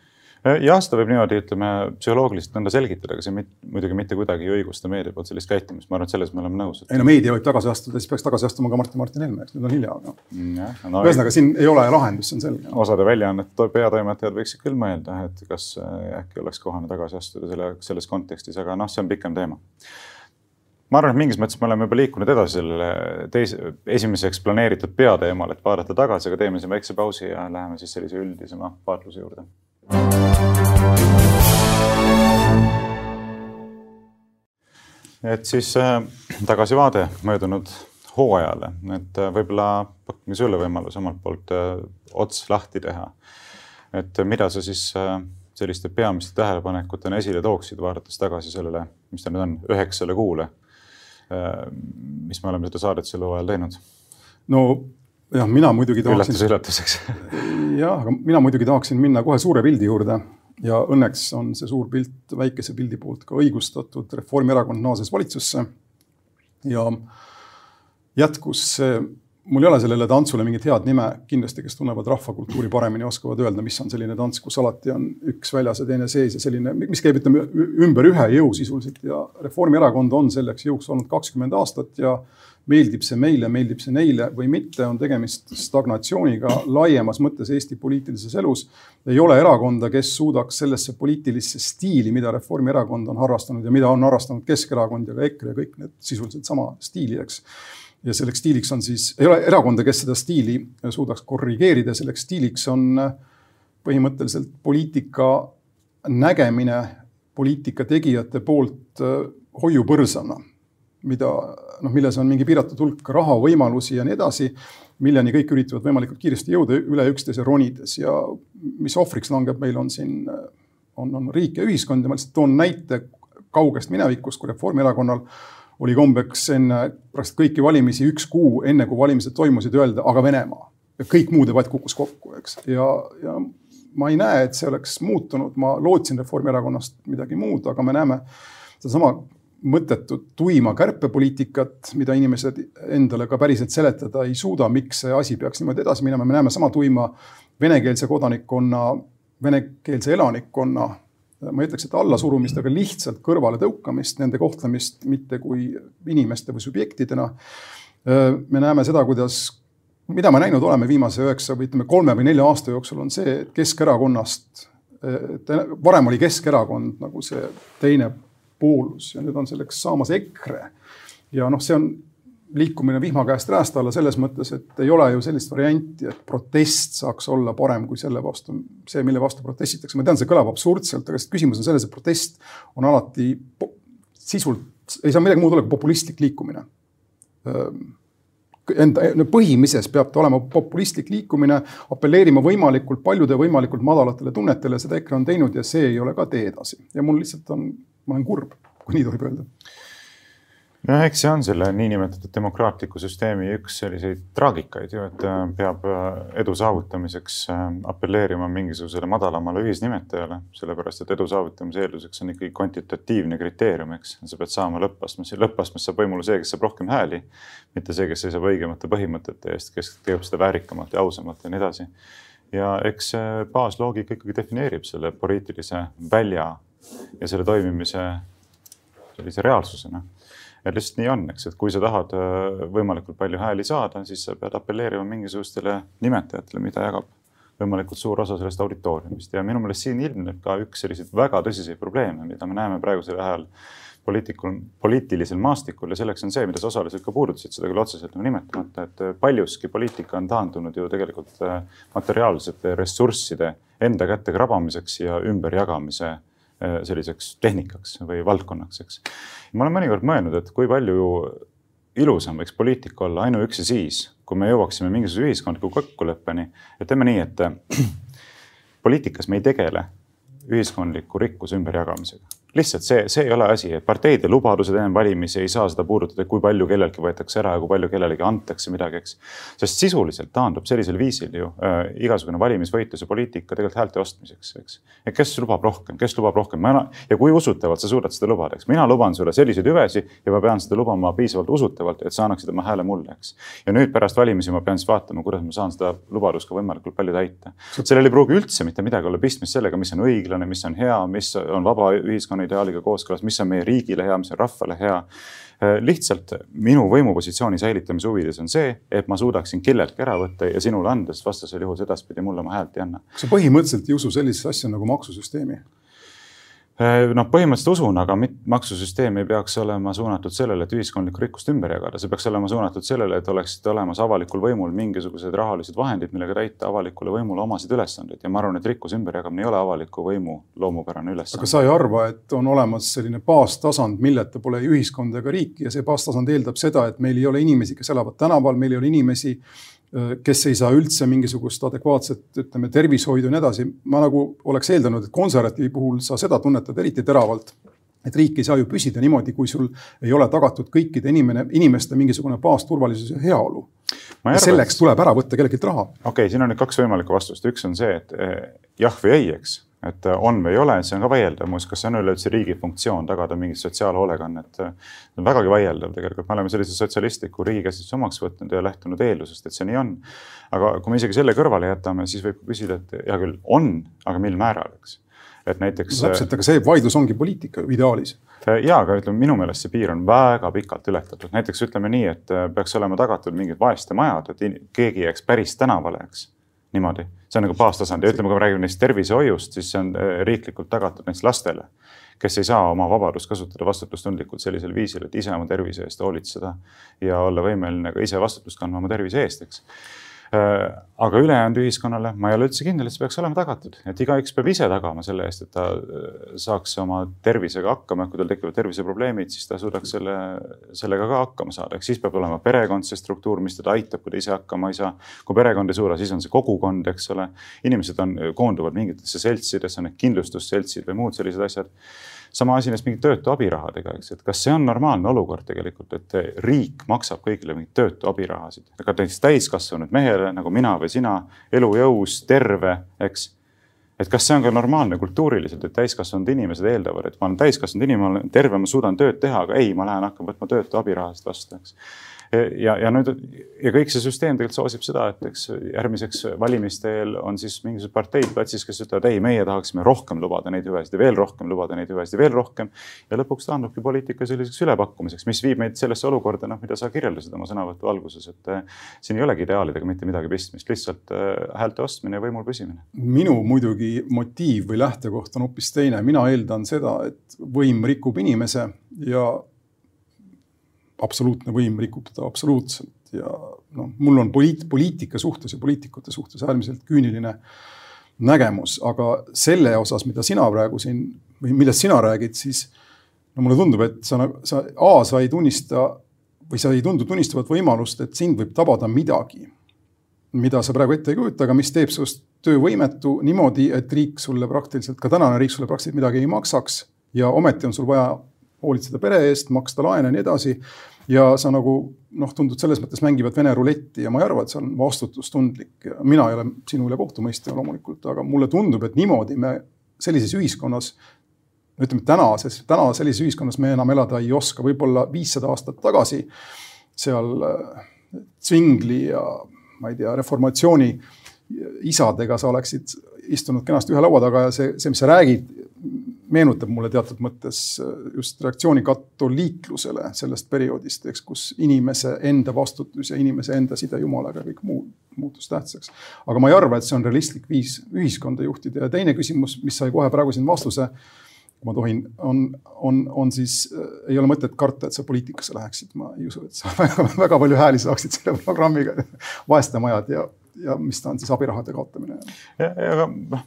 jah, seda võib niimoodi, ütleme psühholoogiliselt nõnda selgitada, aga see mit, muidugi mitte kuidagi ei õigusta meedia poolt sellist käitumist, ma arvan, et selles me oleme nõus ei no meedia võib tagasi astuda, siis peaks tagasi astuma ka Martin Martin Helme, eks nüüd on hilja, aga mm, no, ühesõnaga siin ei ole lahendust, see on selge. osade väljaannete peatoimetajad võiksid küll mõelda, et kas äh, äkki oleks kohane tagasi astuda selle, selles kontekstis, aga noh, see on pikem teema. Ma arvan, et mingis mõttes me oleme juba liikunud edasi sellele teise, esimeseks planeeritud peateemale, et vaadata tagasi, aga teeme siin väikse pausi ja läheme siis sellise üldisema vaatluse juurde et siis äh, tagasivaade möödunud hooajale, et äh, võib-olla pakume sulle võimaluse omalt poolt äh, ots lahti teha. et mida sa siis äh, selliste peamiste tähelepanekutena esile tooksid, vaadates tagasi sellele, mis ta nüüd on, üheksale kuule, äh, mis me oleme seda saadet sel hooajal teinud? no jah, mina muidugi tahaksin. üllatus üllatuseks jah, aga mina muidugi tahaksin minna kohe suure pildi juurde ja õnneks on see suur pilt väikese pildi poolt ka õigustatud. Reformierakond naases valitsusse ja jätkus see, mul ei ole sellele tantsule mingit head nime, kindlasti, kes tunnevad rahvakultuuri paremini, oskavad öelda, mis on selline tants, kus alati on üks väljas ja teine sees ja selline, mis käib, ütleme ümber ühe jõu sisuliselt ja Reformierakond on selleks jõuks olnud kakskümmend aastat ja meeldib see meile, meeldib see neile või mitte, on tegemist stagnatsiooniga laiemas mõttes Eesti poliitilises elus. ei ole erakonda, kes suudaks sellesse poliitilisse stiili, mida Reformierakond on harrastanud ja mida on harrastanud Keskerakond ja ka EKRE, kõik need sisuliselt sama stiili, eks. ja selleks stiiliks on siis, ei ole erakonda, kes seda stiili suudaks korrigeerida, selleks stiiliks on põhimõtteliselt poliitika nägemine poliitika tegijate poolt hoiupõrsana mida noh, milles on mingi piiratud hulk raha, võimalusi ja nii edasi, milleni kõik üritavad võimalikult kiiresti jõuda üle üksteise ronides. Ja mis ohvriks langeb, meil on siin, on, on riik ja ühiskond. Ja ma lihtsalt toon näite kaugest minevikust, kui Reformierakonnal oli kombeks enne praktiliselt kõiki valimisi üks kuu enne, kui valimised toimusid, öelda aga Venemaa. Ja kõik muu debatt kukkus kokku, eks, ja, ja ma ei näe, et see oleks muutunud, ma lootsin Reformierakonnast midagi muud, aga me näeme sedasama mõttetut tuima kärpepoliitikat, mida inimesed endale ka päriselt seletada ei suuda, miks see asi peaks niimoodi edasi minema, me näeme sama tuima venekeelse kodanikkonna, venekeelse elanikkonna, ma ei ütleks, et allasurumist, aga lihtsalt kõrvaletõukamist, nende kohtlemist mitte kui inimeste või subjektidena. me näeme seda, kuidas, mida me näinud oleme viimase üheksa või ütleme, kolme või nelja aasta jooksul, on see, et Keskerakonnast, varem oli Keskerakond nagu see teine poolus ja nüüd on selleks saamas EKRE. ja noh, see on liikumine vihma käest räästa alla selles mõttes, et ei ole ju sellist varianti, et protest saaks olla parem kui selle vastu, see, mille vastu protestitakse. ma tean, see kõlab absurdselt, aga küsimus on selles, et protest on alati sisult, ei saa midagi muud olla kui populistlik liikumine. Enda põhimises peab ta olema populistlik liikumine, apelleerima võimalikult paljude võimalikult madalatele tunnetele, seda EKRE on teinud ja see ei ole ka tee edasi. Ja mul lihtsalt on ma olen kurb, kui nii tohib öelda noh, eks see on selle niinimetatud demokraatliku süsteemi üks selliseid traagikaid ju, et äh, peab äh, edu saavutamiseks äh, apelleerima mingisugusele madalamale ühisnimetajale, sellepärast et edu saavutamise eelduseks on ikkagi kvantitatiivne kriteerium, eks. sa pead saama lõppastmesse, lõppastmes saab võimule see, kes saab rohkem hääli, mitte see, kes seisab õigemate põhimõtete eest, kes teeb seda väärikamalt ja ausamalt ja nii edasi. ja eks baasloogika ikkagi defineerib selle poliitilise välja ja selle toimimise sellise reaalsusena. Et lihtsalt nii on, eks, et kui sa tahad äh, võimalikult palju hääli saada, siis sa pead apelleerima mingisugustele nimetajatele, mida jagab võimalikult suur osa sellest auditooriumist. Ja minu meelest siin ilmneb ka üks selliseid väga tõsiseid probleeme, mida me näeme praegusel ajal poliitikul, poliitilisel maastikul. Ja selleks on see, mida sa osaliselt ka puudutasid, seda küll otseselt nagu nimetamata, et paljuski poliitika on taandunud ju tegelikult äh, materiaalsete ressursside enda kätte krabamiseks ja ümberjagamise äh, selliseks tehnikaks või valdkonnaks, eks. ma olen mõnikord mõelnud, et kui palju ilusam võiks poliitika olla ainuüksi siis, kui me jõuaksime mingisuguse ühiskondliku kokkuleppeni, et teeme nii, et poliitikas me ei tegele ühiskondliku rikkuse ümberjagamisega lihtsalt see, see ei ole asi, parteide lubadused enne valimisi ei saa seda puudutada, kui palju kelleltki võetakse ära ja kui palju kellelegi antakse midagi, eks. sest sisuliselt taandub sellisel viisil ju äh, igasugune valimisvõitluse poliitika tegelikult häälte ostmiseks, eks. et kes lubab rohkem, kes lubab rohkem, ja kui usutavalt sa suudad seda lubada, eks. mina luban sulle selliseid hüvesid ja ma pean seda lubama piisavalt usutavalt, et sa annaksid oma hääle mulle, eks. ja nüüd pärast valimisi ma pean siis vaatama, kuidas ma saan seda lubadust ka võimalikult palju täita. sellel ei pruugi üldse mitte midagi olla pistmist sellega, mis on õiglane, mis on hea, mis on vaba ühiskonna ideaaliga kooskõlas, mis on meie riigile hea, mis on rahvale hea. Äh, lihtsalt minu võimupositsiooni säilitamise huvides on see, et ma suudaksin kelleltki ära võtta ja sinule anda, sest vastasel juhul edaspidi mulle oma häält ei anna. kas sa põhimõtteliselt ei usu sellisesse asja nagu maksusüsteemi? Äh, noh, põhimõtteliselt usun, aga maksusüsteem ei peaks olema suunatud sellele, et ühiskondlikku rikkust ümber jagada, see peaks olema suunatud sellele, et oleksid olemas avalikul võimul mingisugused rahalised vahendid, millega täita avalikule võimule omasid ülesandeid. Ja ma arvan, et rikkuse ümberjagamine ei ole avaliku võimu loomupärane ülesanne. aga sa ei arva, et on olemas selline baastasand, milleta pole ühiskonda ega riiki ja see baastasand eeldab seda, et meil ei ole inimesi, kes elavad tänaval, meil ei ole inimesi kes ei saa üldse mingisugust adekvaatset, ütleme, tervishoidu ja nii edasi. ma nagu oleks eeldanud, et konservatiivi puhul sa seda tunnetad eriti teravalt. et riik ei saa ju püsida niimoodi, kui sul ei ole tagatud kõikide inimene, inimeste mingisugune baasturvalisus ja heaolu. ja selleks tuleb ära võtta kelleltki raha. okei okay,, siin on nüüd kaks võimalikku vastust, üks on see, et eh, jah või ei, eks et äh, on või ei ole, see on ka vaieldav, muuseas, kas see on üleüldse riigi funktsioon tagada mingit sotsiaalhoolekannet. see on vägagi vaieldav tegelikult, me oleme sellise sotsialistliku riigikäsitluse omaks võtnud ja lähtunud eeldusest, et see nii on. aga kui me isegi selle kõrvale jätame, siis võib küsida, et hea küll, on, aga mil määral, eks et näiteks. täpselt, aga see vaidlus ongi poliitika ideaalis. Äh, ja, aga ütleme, minu meelest see piir on väga pikalt ületatud, näiteks ütleme nii, et äh, peaks olema tagatud mingid vaeste majad, et keegi ei jääks päris tänavale, eks niimoodi, see on nagu baastasand. Ja ütleme, kui me räägime neist tervishoiust, siis see on äh, riiklikult tagatud näiteks lastele, kes ei saa oma vabadust kasutada vastutustundlikult sellisel viisil, et ise oma tervise eest hoolitseda ja olla võimeline ka ise vastutust kandma oma tervise eest, eks aga ülejäänud ühiskonnale ma ei ole üldse kindel, et see peaks olema tagatud, et igaüks peab ise tagama selle eest, et ta äh, saaks oma tervisega hakkama, kui tal tekivad terviseprobleemid, siis ta suudaks selle, sellega ka hakkama saada, ehk siis peab olema perekond, see struktuur, mis teda aitab, kui ta ise hakkama ei saa. kui perekond ei suuda, siis on see kogukond, eks ole. inimesed on, koonduvad mingitesse seltsidesse, on need kindlustusseltsid või muud sellised asjad sama asi näiteks mingi töötu abirahadega, eks, et kas see on normaalne olukord tegelikult, et riik maksab kõigile mingeid töötu abirahasid, aga näiteks täiskasvanud mehele nagu mina või sina, elujõus, terve, eks. et kas see on ka normaalne kultuuriliselt, et täiskasvanud inimesed eeldavad, et ma olen täiskasvanud inimene, ma olen terve, ma suudan tööd teha, aga ei, ma lähen hakkan võtma töötu abirahasid vastu, eks ja, ja nüüd ja kõik see süsteem tegelikult soosib seda, et eks järgmiseks valimiste eel on siis mingisugused parteid platsis, kes ütlevad, ei, meie tahaksime rohkem lubada neid hüvesid ja veel rohkem lubada neid hüvesid ja veel rohkem. ja lõpuks taandubki poliitika selliseks ülepakkumiseks, mis viib meid sellesse olukorda, noh, mida sa kirjeldasid oma sõnavõtu alguses, et äh, siin ei olegi ideaalidega mitte midagi pistmist, lihtsalt äh, häälte ostmine ja võimul püsimine. minu muidugi motiiv või lähtekoht on hoopis teine, mina eeldan seda, et võim rikub inimese ja absoluutne võim rikub teda absoluutselt. Ja noh, mul on poliit-, poliitika suhtes ja poliitikute suhtes äärmiselt küüniline nägemus, aga selle osas, mida sina praegu siin või millest sina räägid, siis no mulle tundub, et sa, sa A, sa ei tunnista või sa ei tundu tunnistavat võimalust, et sind võib tabada midagi, mida sa praegu ette ei kujuta, aga mis teeb sinust töövõimetu niimoodi, et riik sulle praktiliselt, ka tänane riik sulle praktiliselt midagi ei maksaks ja ometi on sul vaja hoolitseda pere eest, maksta laene ja nii edasi. ja sa nagu noh, tundud selles mõttes mängivad Vene ruletti ja ma ei arva, et see on vastutustundlik. mina ei ole sinu üle kohtumõistja loomulikult, aga mulle tundub, et niimoodi me sellises ühiskonnas ütleme tänases, täna sellises ühiskonnas me enam elada ei oska, võib-olla viissada aastat tagasi seal äh, Zwingli ja ma ei tea, reformatsiooni isadega sa oleksid istunud kenasti ühe laua taga ja see, see, mis sa räägid, meenutab mulle teatud mõttes äh, just reaktsiooni katoliiklusele sellest perioodist, eks, kus inimese enda vastutus ja inimese enda side Jumalaga ja kõik muu muutus tähtsaks. aga ma ei arva, et see on realistlik viis ühiskonda juhtida ja teine küsimus, mis sai kohe praegu siin vastuse, kui ma tohin, on, on, on siis äh,, ei ole mõtet karta, et sa poliitikasse läheksid, ma ei usu, et sa väga, väga palju hääli saaksid selle programmiga. vaeste majad ja, ja mis ta on siis abirahade kaotamine. aga noh,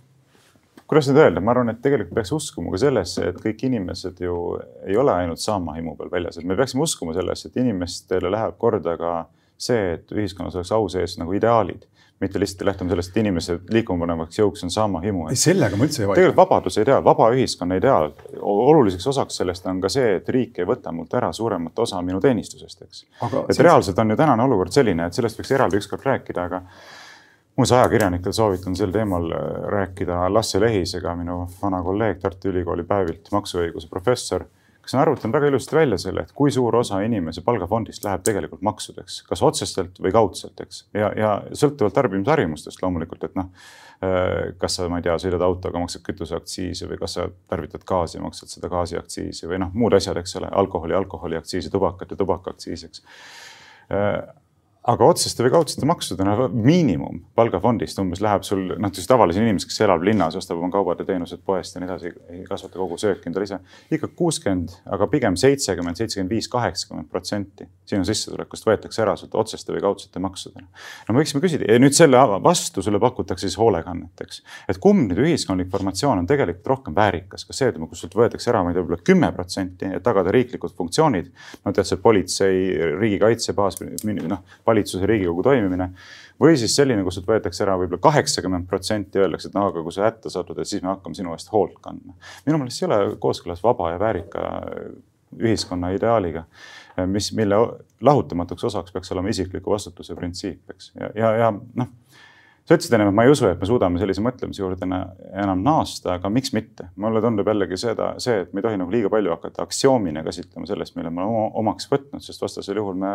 kuidas nüüd öelda, ma arvan, et tegelikult peaks uskuma ka sellesse, et kõik inimesed ju ei ole ainult saama himu peal väljas, et me peaksime uskuma sellesse, et inimestele läheb korda ka see, et ühiskonnas oleks au sees nagu ideaalid mitte lihtsalt lähtuma sellest, et inimesed liikuma panevaks jõuks on sama himu. ei, sellega ma üldse ei vaidle. tegelikult vabaduse ideaal, vaba ühiskonna ideaal, oluliseks osaks sellest on ka see, et riik ei võta mult ära suuremat osa minu teenistusest, eks. et selles... reaalselt on ju tänane olukord selline, et sellest võiks eraldi ükskord rääkida, aga muuseas ajakirjanikel soovitan sel teemal äh, rääkida Lasse Lehisega, minu vana kolleeg Tartu Ülikooli päevilt, maksuõiguse professor kes on arvutanud väga ilusasti välja selle, et kui suur osa inimese palgafondist läheb tegelikult maksudeks, kas otsestelt või kaudselt, eks. ja, ja sõltuvalt tarbimisharjumustest loomulikult, et noh, äh, kas sa, ma ei tea, sõidad autoga, maksad kütuseaktsiisi või kas sa tarvitad gaasi, maksad seda gaasiaktsiisi või noh, muud asjad, eks ole, alkoholi, alkoholiaktsiisi, tubakat ja tubakaaktsiisi, eks äh, aga otseste või kaudsete maksudena miinimum palgafondist umbes läheb sul, noh, siis tavalisel inimesel, kes elab linnas, ostab oma kaubad ja teenused poest ja nii edasi, ei kasvata kogu sööki endale ise. ikka kuuskümmend, aga pigem seitsekümmend, seitsekümmend viis, kaheksakümmend protsenti sinu sissetulekust võetakse ära sult otseste või kaudsete maksudena. no me võiksime küsida ja nüüd selle vastu sulle pakutakse siis hoolekannet, eks. et kumb nüüd ühiskondlik formatsioon on tegelikult rohkem väärikas, kas see, et kus sult võetakse ära, ma ei tea, võib-olla kümme protsenti, et tagada riiklikud funktsioonid. no tead, see politsei, riigikaitse baas, noh valitsuse, Riigikogu toimimine. või siis selline, kus sult võetakse ära võib-olla kaheksakümmend protsenti, öeldakse, et no aga kui sa hätta satud, et siis me hakkame sinu eest hoolt kandma. minu meelest see ei ole kooskõlas vaba ja väärika ühiskonna ideaaliga, mis, mille lahutamatuks osaks peaks olema isikliku vastutuse printsiip, eks, ja, ja, ja noh sa ütlesid ennem, et ma ei usu, et me suudame sellise mõtlemise juurde enam naasta, aga miks mitte? mulle tundub jällegi seda, see, et me ei tohi nagu liiga palju hakata aktsioomina käsitlema sellest, mille me oleme omaks võtnud, sest vastasel juhul me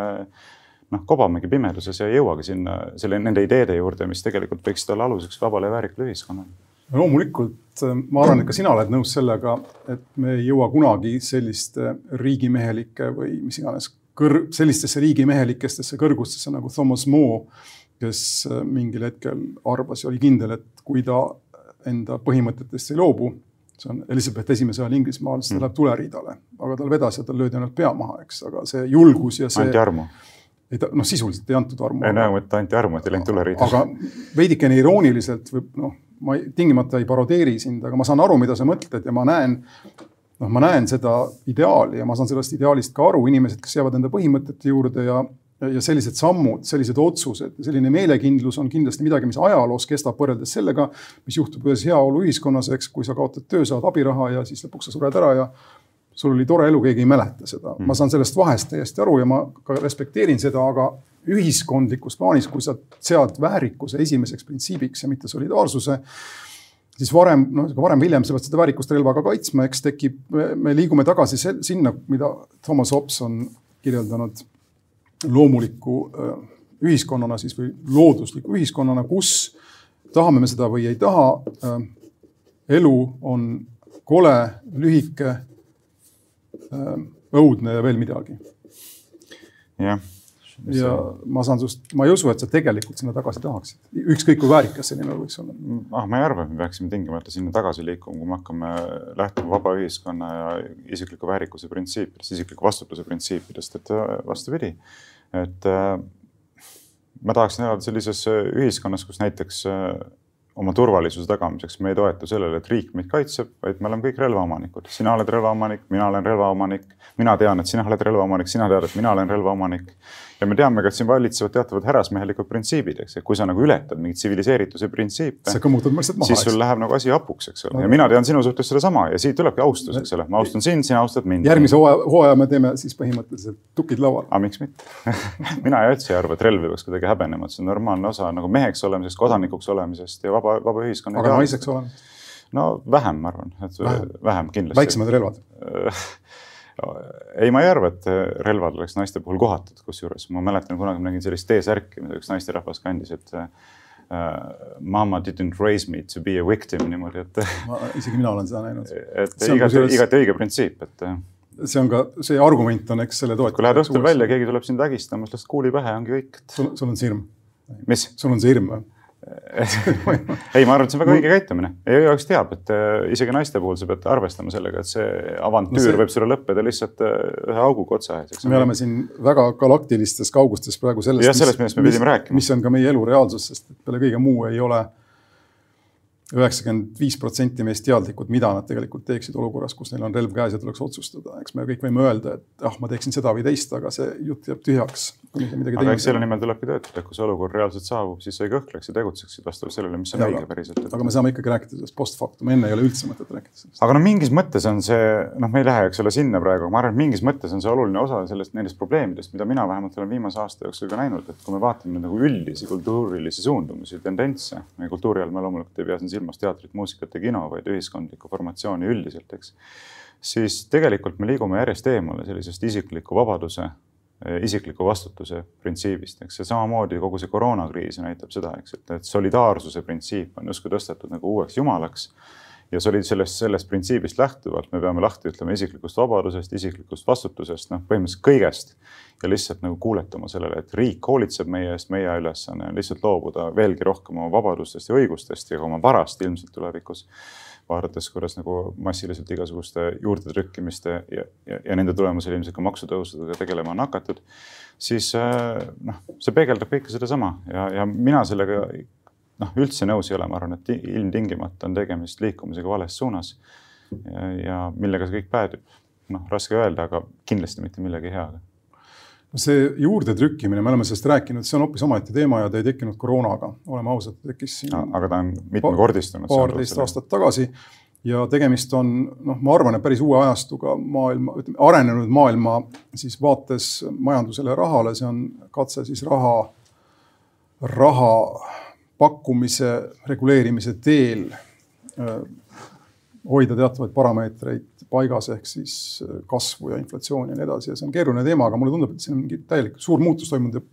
noh, kobamegi pimeduses ja ei jõuagi sinna selle, nende ideede juurde, mis tegelikult võiksid olla aluseks vabale ja väärikale ühiskonnale. loomulikult ma arvan, et ka sina oled nõus sellega, et me ei jõua kunagi selliste riigimehelike või mis iganes kõr-, sellistesse riigimehelikestesse kõrgustesse nagu Thomas More, kes mingil hetkel arvas ja oli kindel, et kui ta enda põhimõtetest ei loobu, see on Elizabeth esimese ajal Inglismaal, siis ta mm. läheb tuleriidale, aga tal vedas ja tal löödi ainult pea maha, eks, aga see julgus ja see. anti armu ei ta noh, sisuliselt ei antud armu. ei näe, et anti armu, et ei läinud tuleriidele. aga veidikene irooniliselt või noh, ma ei, tingimata ei parodeeri sind, aga ma saan aru, mida sa mõtled ja ma näen, noh, ma näen seda ideaali ja ma saan sellest ideaalist ka aru, inimesed, kes jäävad enda põhimõtete juurde ja ja sellised sammud, sellised otsused, selline meelekindlus on kindlasti midagi, mis ajaloos kestab võrreldes sellega, mis juhtub ühes heaoluühiskonnas, eks, kui sa kaotad töö, saad abiraha ja siis lõpuks sa sured ära ja sul oli tore elu, keegi ei mäleta seda. Mm.. ma saan sellest vahest täiesti aru ja ma ka respekteerin seda, aga ühiskondlikus plaanis, kui sa sead väärikuse esimeseks printsiibiks ja mitte solidaarsuse, siis varem, noh, varem või hiljem sa pead seda väärikust relvaga kaitsma, eks tekib, me liigume tagasi sinna, mida Thomas Hobbes on kirjeldanud loomuliku äh, ühiskonnana siis või loodusliku ühiskonnana, kus tahame me seda või ei taha, äh, elu on kole, lühike õudne ja veel midagi. jah. ja ma saan sinust, ma ei usu, et sa tegelikult sinna tagasi tahaksid, ükskõik kui väärikas selline elu võiks olla. ah, ma ei arva, et me peaksime tingimata sinna tagasi liikuma, kui me hakkame lähtuma vaba ühiskonna ja isikliku väärikuse printsiipidest, isikliku vastutuse printsiipidest, et äh, vastupidi, et äh, ma tahaksin elada sellises ühiskonnas, kus näiteks oma turvalisuse tagamiseks me ei toetu sellele, et riik meid kaitseb, vaid me oleme kõik relvaomanikud. sina oled relvaomanik, mina olen relvaomanik, mina tean, et sina oled relvaomanik, sina tead, et mina olen relvaomanik ja me teame ka, et siin valitsevad teatavad härrasmehelikud printsiibid, eks, et kui sa nagu ületad mingeid tsiviliseerituse printsiipe. sa kõmmutad lihtsalt maha. siis sul läheb nagu asi hapuks, eks ole no,, ja mina tean sinu suhtes sedasama ja siit tulebki austus, eks ole, ma austan sind, sina austad mind. järgmise hooaja, hooaja me teeme siis põhimõtteliselt tukid laual. aga miks mitte mina ja Ötsi ei arva, et relvi peaks kuidagi häbenema, et see on normaalne osa nagu meheks olemisest, kodanikuks olemisest ja vaba, vaba ühiskonna. aga naiseks olemisest? no vähem, ma arvan, et vähem, vähem kindlasti. väiksemad relvad ei, ma ei arva, et relvad oleks naiste puhul kohatud, kusjuures ma mäletan, kunagi ma nägin sellist T-särki, mida üks naisterahvas kandis, et uh, Mama didn't raise me to be a victim niimoodi, et. isegi mina olen seda näinud. et igati, igati õige printsiip, et. see on ka, see argument on, eks selle toetus. kui lähed õhtul välja, keegi tuleb sind vägistama, siis lased kuuli pähe, ongi kõik. sul, on see hirm? mis? sul on see hirm või? Ei, ma arvan, et see on väga õige käitumine igaüks teab, et äh, isegi naiste puhul sa pead arvestama sellega, et see avantüür no see... võib sulle lõppeda lihtsalt äh, ühe auguga otsa ees. me oleme siin väga galaktilistes kaugustes praegu sellest. jah, sellest, millest me pidime rääkima. mis on ka meie elu reaalsus, sest peale kõige muu ei ole üheksakümmend viis protsenti meist teadlikud, mida nad tegelikult teeksid olukorras, kus neil on relv käes ja tuleks otsustada. eks me kõik võime öelda, et ah, ma teeksin seda või teist, aga see jutt jääb tühjaks. aga eks selle nimel tulebki töötada, kui see olukord reaalselt saabub, siis sa ei kõhkleks ja tegutseksid vastavalt sellele, mis on õige päriselt aga me saame ikkagi rääkida sellest post factum, enne ei ole üldse mõtet rääkida sellest. aga no mingis mõttes on see, noh, me ei lähe, eks ole, sinna praegu, ma arvan, et mingis mõttes on see oluline osa sellest, nendest probleemidest, mida mina vähemalt olen viimase aasta jooksul ka näinud, et kui me vaatame nagu üldisi kultuurilisi suundumusi, tendentse, kultuuri all ma loomulikult ei pea siin silmas teatrit, muusikat, ja kino, vaid ühiskondlikku formatsiooni üldiselt, eks. siis tegelikult me liigume järjest eemale sellisest isikliku vabaduse, isikliku vastutuse printsiibist, eks. ja samamoodi kogu see koroonakriis näitab seda, eks, et, et solidaarsuse printsiip on justkui tõstetud nagu uueks jumalaks ja see oli sellest, sellest printsiibist lähtuvalt, me peame lahti ütlema isiklikust vabadusest, isiklikust vastutusest, noh, põhimõtteliselt kõigest. ja lihtsalt nagu kuuletama sellele, et riik hoolitseb meie eest, meie ülesanne on lihtsalt loobuda veelgi rohkem oma vabadustest ja õigustest ja ka oma varast ilmselt tulevikus. vaadates, kuidas nagu massiliselt igasuguste juurdetrükkimiste ja, ja, ja nende tulemusel ilmselt ka maksutõusudega tegelema on hakatud siis noh, see peegeldab kõike sedasama ja, ja mina sellega noh, üldse nõus ei ole, ma arvan, et ilmtingimata on tegemist liikumisega vales suunas. ja, millega see kõik päädib, noh, raske öelda, aga kindlasti mitte millegi heaga see juurdetrükkimine, me oleme sellest rääkinud, see on hoopis omaette teema ja ta ei tekkinud koroonaga, oleme ausad, tekkis siin. aga ta on mitmekordistunud. paarteist aastat tagasi ja tegemist on noh, ma arvan, et päris uue ajastuga maailma, ütleme arenenud maailma siis vaates majandusele ja rahale, see on katse siis raha, raha pakkumise reguleerimise teel äh, hoida teatavaid parameetreid paigas, ehk siis äh, kasvu ja inflatsiooni ja nii edasi ja see on keeruline teema, aga mulle tundub, et siin on mingi täielik suur muutus toimunud ja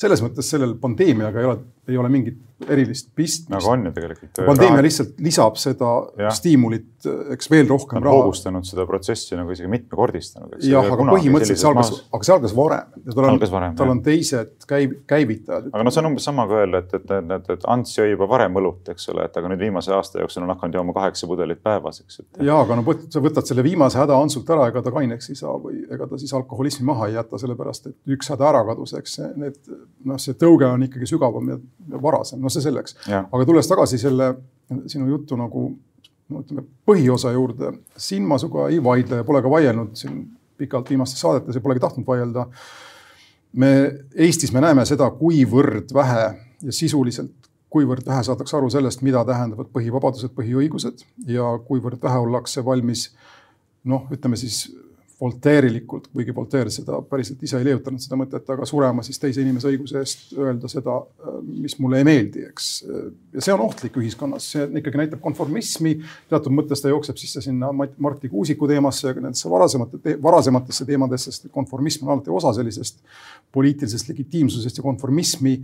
selles mõttes sellel pandeemiaga ei ole, ei ole mingit erilist pistmist. aga on ju tegelikult. pandeemia raha... lihtsalt lisab seda ja. stiimulit, eks veel rohkem raha. hoogustanud seda protsessi nagu isegi mitmekordistanud. jah, aga põhimõtteliselt see algas, aga see algas varem. tal on, tal on teised käiv, käivitajad. aga noh, see on umbes sama kui öelda, et, et, et, et, Ants jõi juba varem õlut, eks ole, et aga nüüd viimase aasta jooksul on hakanud jooma kaheksa pudelit päevas, eks. ja, aga no sa võtad selle viimase häda Antsult ära, ega ta kaineks ei saa või ega ta siis alkoholismi maha ei jäta, sellepärast et üks häda ära kadus, eks need noh, see tõuge on ikkagi sügavam ja, ja varasem, no see selleks. aga tulles tagasi selle sinu jutu nagu no ütleme põhiosa juurde, siin ma sinuga ei vaidle ja pole ka vaielnud siin pikalt viimastes saadetes ja polegi tahtnud vaielda. me Eestis me näeme seda, kuivõrd vähe ja sisuliselt kuivõrd vähe saadakse aru sellest, mida tähendavad põhivabadused, põhiõigused ja kuivõrd vähe ollakse valmis noh, ütleme siis volteerilikult, kuigi Voltaire seda päriselt ise ei leiutanud seda mõtet, aga surema siis teise inimese õiguse eest öelda seda, mis mulle ei meeldi, eks. ja see on ohtlik ühiskonnas, see ikkagi näitab konformismi. teatud mõttes ta jookseb sisse sinna Marti Kuusiku teemasse ja ka nendesse varasemate, varasematesse teemadesse, sest konformism on alati osa sellisest poliitilisest legitiimsusest ja konformismi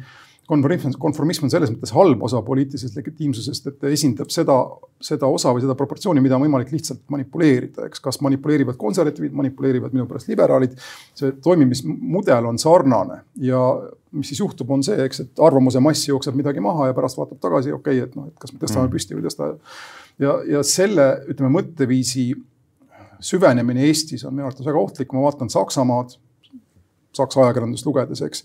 konformism, konformism on selles mõttes halb osa poliitilisest legitiimsusest, et ta esindab seda, seda osa või seda proportsiooni, mida on võimalik lihtsalt manipuleerida, eks, kas manipuleerivad konservatiivid, manipuleerivad minu pärast liberaalid. see toimimismudel on sarnane ja mis siis juhtub, on see, eks, et arvamuse mass jookseb midagi maha ja pärast vaatab tagasi, okei okay,, et noh, et kas me tõstame mm. püsti või ei tõsta. ja, ja selle, ütleme, mõtteviisi süvenemine Eestis on minu arvates väga ohtlik, ma vaatan Saksamaad, Saksa ajakirjandust lugedes, eks.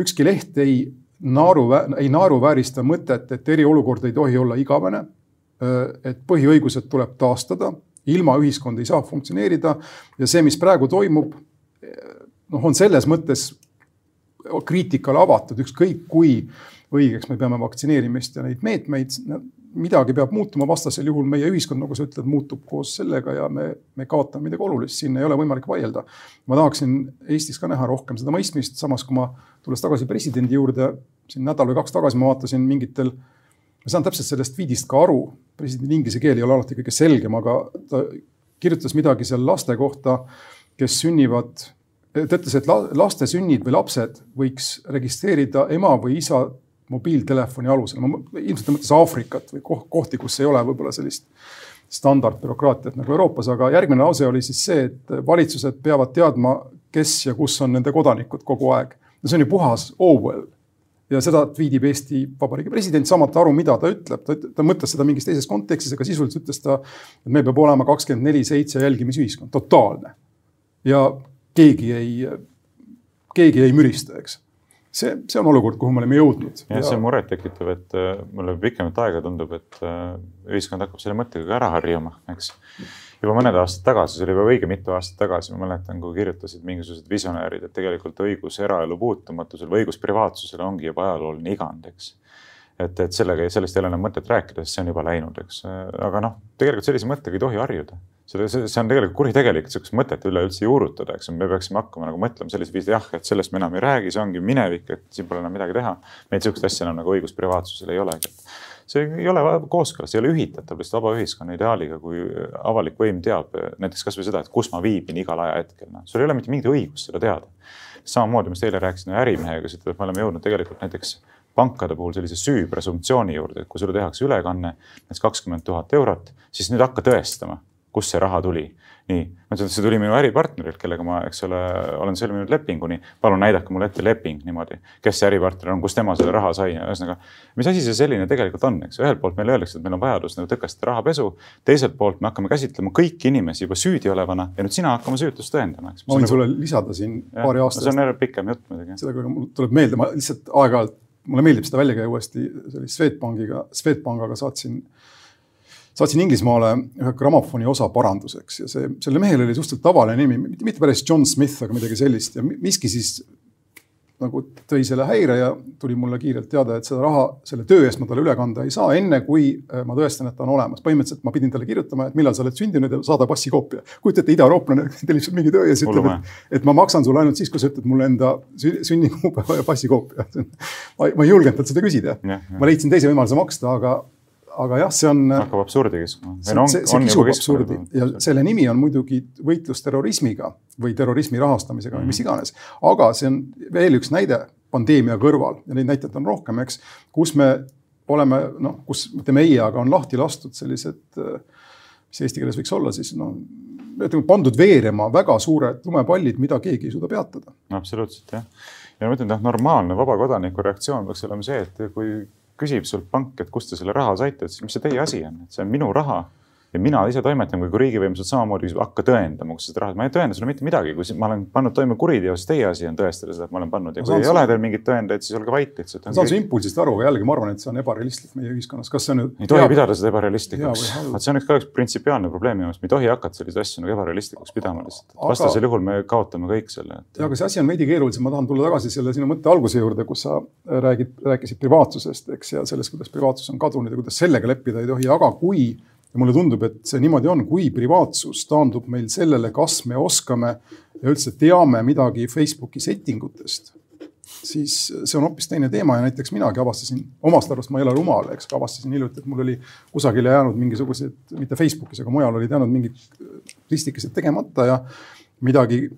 ükski leht ei naaru, ei naeruväärista mõtet, et eriolukord ei tohi olla igavene. et põhiõigused tuleb taastada, ilma ühiskond ei saa funktsioneerida ja see, mis praegu toimub, noh, on selles mõttes kriitikale avatud, ükskõik kui õigeks me peame vaktsineerimist ja neid meetmeid. midagi peab muutuma, vastasel juhul meie ühiskond, nagu sa ütled, muutub koos sellega ja me, me kaotame midagi olulist, siin ei ole võimalik vaielda. ma tahaksin Eestis ka näha rohkem seda mõistmist, samas kui ma tulles tagasi presidendi juurde, siin nädal või kaks tagasi ma vaatasin mingitel, ma saan täpselt sellest tweetist ka aru, presidendi inglise keel ei ole alati kõige selgem, aga ta kirjutas midagi seal laste kohta, kes sünnivad ta ütles, et laste sünnid või lapsed võiks registreerida ema või isa mobiiltelefoni alusel, ma ilmselt ta mõtles Aafrikat või kohti, kus ei ole võib-olla sellist standardbürokraatiat nagu Euroopas, aga järgmine lause oli siis see, et valitsused peavad teadma, kes ja kus on nende kodanikud kogu aeg. No see on ju puhas Orwell. ja seda tweetib Eesti Vabariigi president, saamata aru, mida ta ütleb, ta, ta mõtles seda mingis teises kontekstis, aga sisuliselt ütles ta, et meil peab olema kakskümmend neli seitse jälgimisühiskond, totaalne. ja keegi ei, keegi ei mürista, eks see, see on olukord, kuhu me oleme jõudnud. jah ja..., see on murettekitav, et äh, mulle pikemat aega tundub, et äh, ühiskond hakkab selle mõttega ka ära harjuma, eks. juba mõned aastad tagasi, see oli juba õige mitu aastat tagasi, ma mäletan, kui kirjutasid mingisugused visionäärid, et tegelikult õigus eraelu puutumatusele või õigus privaatsusele ongi juba ajalooline igand, eks et, et sellega, sellest ei ole enam mõtet rääkida, sest see on juba läinud, eks. aga noh, tegelikult sellise mõttega ei tohi harjuda see, see, see on tegelikult kuritegelik, et sihukest mõtet üleüldse juurutada, eks me peaksime hakkama nagu mõtlema sellisel viisil, jah, et sellest me enam ei räägi, see ongi minevik, et siin pole enam midagi teha. meil sihukest asja enam nagu õigus privaatsusele ei olegi. see ei ole kooskõlas, ei ole ühitatav lihtsalt vaba ühiskonna ideaaliga, kui avalik võim teab näiteks kasvõi seda, et kus ma viibin igal ajahetkel, noh, sul ei ole mitte mingit õigust seda teada. samamoodi, mis eile rääkisin ärimehega, kes ütleb, me oleme jõudnud tegelikult näiteks pankade puhul sellise süü presumptsiooni juurde, et kui sulle tehakse ülekanne näiteks kakskümmend tuhat eurot, siis nüüd hakka tõestama kust see raha tuli. nii, ma ütlesin, et see tuli minu äripartnerilt, kellega ma, eks ole, olen sõlminud lepingu, nii palun näidake mulle ette leping niimoodi, kes see äripartner on, kust tema selle raha sai, ühesõnaga. mis asi see selline tegelikult on, eks ühelt poolt meile öeldakse, et meil on vajadus nagu tõkestada rahapesu, teiselt poolt me hakkame käsitlema kõiki inimesi juba süüdi olevana ja nüüd sina hakkama süütust tõendama, eks. ma võin sulle lisada siin paari aasta eest. see on pikem jutt muidugi. sellega mul tuleb meelde, ma lihtsalt aeg-ajalt mulle meeldib seda välja käia uuesti, see oli Swedbankiga, Swedbankaga saatsin saatsin Inglismaale ühe grammofoni osa paranduseks ja see, sellel mehel oli suhteliselt tavaline nimi, mitte päris John Smith, aga midagi sellist ja miski siis nagu tõi selle häire ja tuli mulle kiirelt teada, et seda raha selle töö eest ma talle üle kanda ei saa, enne kui äh, ma tõestan, et ta on olemas. põhimõtteliselt ma pidin talle kirjutama, et millal sa oled sündinud ja saada passikoopia. kujutate, idaeurooplane tellib sul mingi töö ja siis ütleb, et, et ma maksan sulle ainult siis, kui sa ütled mulle enda sünnikuupäeva ja passikoopia. ma, ma ei julgenud talt seda küsida. ma leidsin teise võimaluse maksta, aga aga jah, see on. hakkab absurdi keskma. see, see, kisub absurdi ja selle nimi on muidugi võitlus terrorismiga või terrorismi rahastamisega või mm. mis iganes. aga see on veel üks näide pandeemia kõrval ja neid näiteid on rohkem, eks, kus me oleme noh, kus mitte meie, aga on lahti lastud sellised, mis eesti keeles võiks olla siis noh, ütleme pandud veerema väga suured lumepallid, mida keegi ei suuda peatada. absoluutselt jah. ja ma ütlen, et noh, normaalne vaba kodaniku reaktsioon peaks olema see, et kui küsib sult pank, et kust te selle raha saite, et mis see teie asi on, et see on minu raha ja mina ise toimetan, kui riigivõim sealt samamoodi hakka tõendama, kus seda raha, ma ei tõenda sulle mitte midagi, kui ma olen pannud toime kuriteo, siis teie asi on tõestada seda, et ma olen pannud ja kui ei su... ole teil mingeid tõendeid, siis olge vait lihtsalt. ma saan su impulsist aru, aga jällegi ma arvan, et see on ebarealistlik meie ühiskonnas, kas see on nüüd. ei tohi hea... pidada seda ebarealistlikuks, vot see on üks ka üks printsipiaalne probleem minu meelest, me ei tohi hakata selliseid asju nagu ebarealistlikuks pidama lihtsalt, vastasel aga... juhul me kaotame kõik selle et.... ja aga see asi on veidi keerulisem, ma tahan tulla tagasi selle sinu mõtte alguse juurde, kus sa räägid, rääkisid privaatsusest, eks, ja sellest, kuidas privaatsus on kadunud ja kuidas sellega leppida ei tohi, aga kui ja mulle tundub, et see niimoodi on, kui privaatsus taandub meil sellele, kas me oskame ja üldse teame midagi Facebooki setting utest, siis see on hoopis teine teema. Ja näiteks minagi avastasin, omast arust ma ei ole rumal, eks, avastasin hiljuti, et mul oli kusagile jäänud mingisugused, mitte Facebookis, aga mujal olid jäänud mingid ristikesed tegemata ja midagi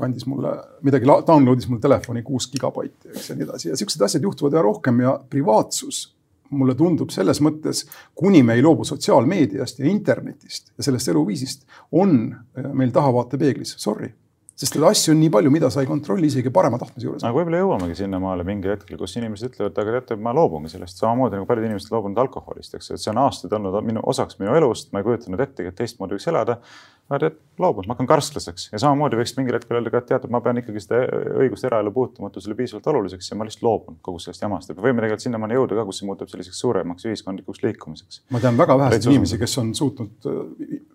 kandis mulle, midagi download'is mul telefoni kuus gigabaiti, eks ja nii edasi. Ja siuksed asjad juhtuvad üha rohkem ja privaatsus mulle tundub selles mõttes, kuni me ei loobu sotsiaalmeediast ja internetist ja sellest eluviisist, on äh, meil tahavaatepeeglis, sorry. Sest neid asju on nii palju, mida sa ei kontrolli isegi parema tahtmise juures. aga võib-olla jõuamegi sinnamaale mingil hetkel, kus inimesed ütlevad, aga teate, ma loobungi sellest. Samamoodi nagu paljud inimesed loobunud alkoholist, eks, et see on aastaid olnud minu osaks minu elust, ma ei kujutanud ettegi, et teistmoodi võiks elada aga tead, loobun, ma hakkan karsklaseks ja samamoodi võiks mingil hetkel öelda ka, et teatud, ma pean ikkagi seda õigust eraelu puutumatusele piisavalt oluliseks ja ma lihtsalt loobun kogu sellest jamast. Ja me võime tegelikult sinnamaani jõuda ka, kus see muutub selliseks suuremaks ühiskondlikuks liikumiseks. ma tean väga väheseid inimesi, kes on suutnud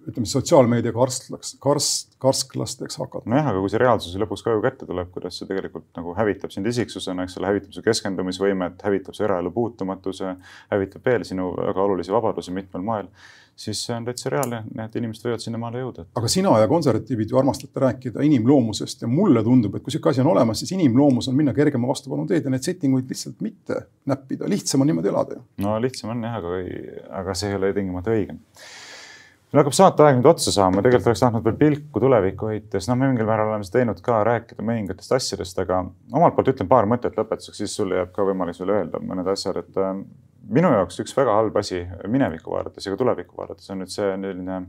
ütleme sotsiaalmeedia karsklaks, karst, karsklasteks hakata. nojah, aga kui see reaalsus lõpuks koju kätte tuleb, kuidas see tegelikult nagu hävitab sind isiksusena, eks ole, hävitab su keskendumisvõimet, hävitab su eraelu puutumatuse, hävitab veel sinu väga olulisi vabadusi mitmel moel siis see on täitsa reaalne, need inimesed võivad sinnamaale jõuda. aga sina ja konservatiivid ju armastate rääkida inimloomusest ja mulle tundub, et kui sihuke asi on olemas, siis inimloomus on minna kergema vastupanu teed ja neid setting uid lihtsalt mitte näppida, lihtsam on niimoodi elada ju. no lihtsam on jah, aga, aga see ei ole tingimata õige meil hakkab saateaeg nüüd otsa saama, tegelikult oleks tahtnud veel pilku tulevikku heites, noh, me mingil määral oleme seda teinud ka, rääkida mõningatest asjadest, aga omalt poolt ütlen paar mõtet lõpetuseks, siis sul jääb ka võimalus veel öelda mõned asjad, et minu jaoks üks väga halb asi minevikku vaadates ja ka tulevikku vaadates on nüüd see selline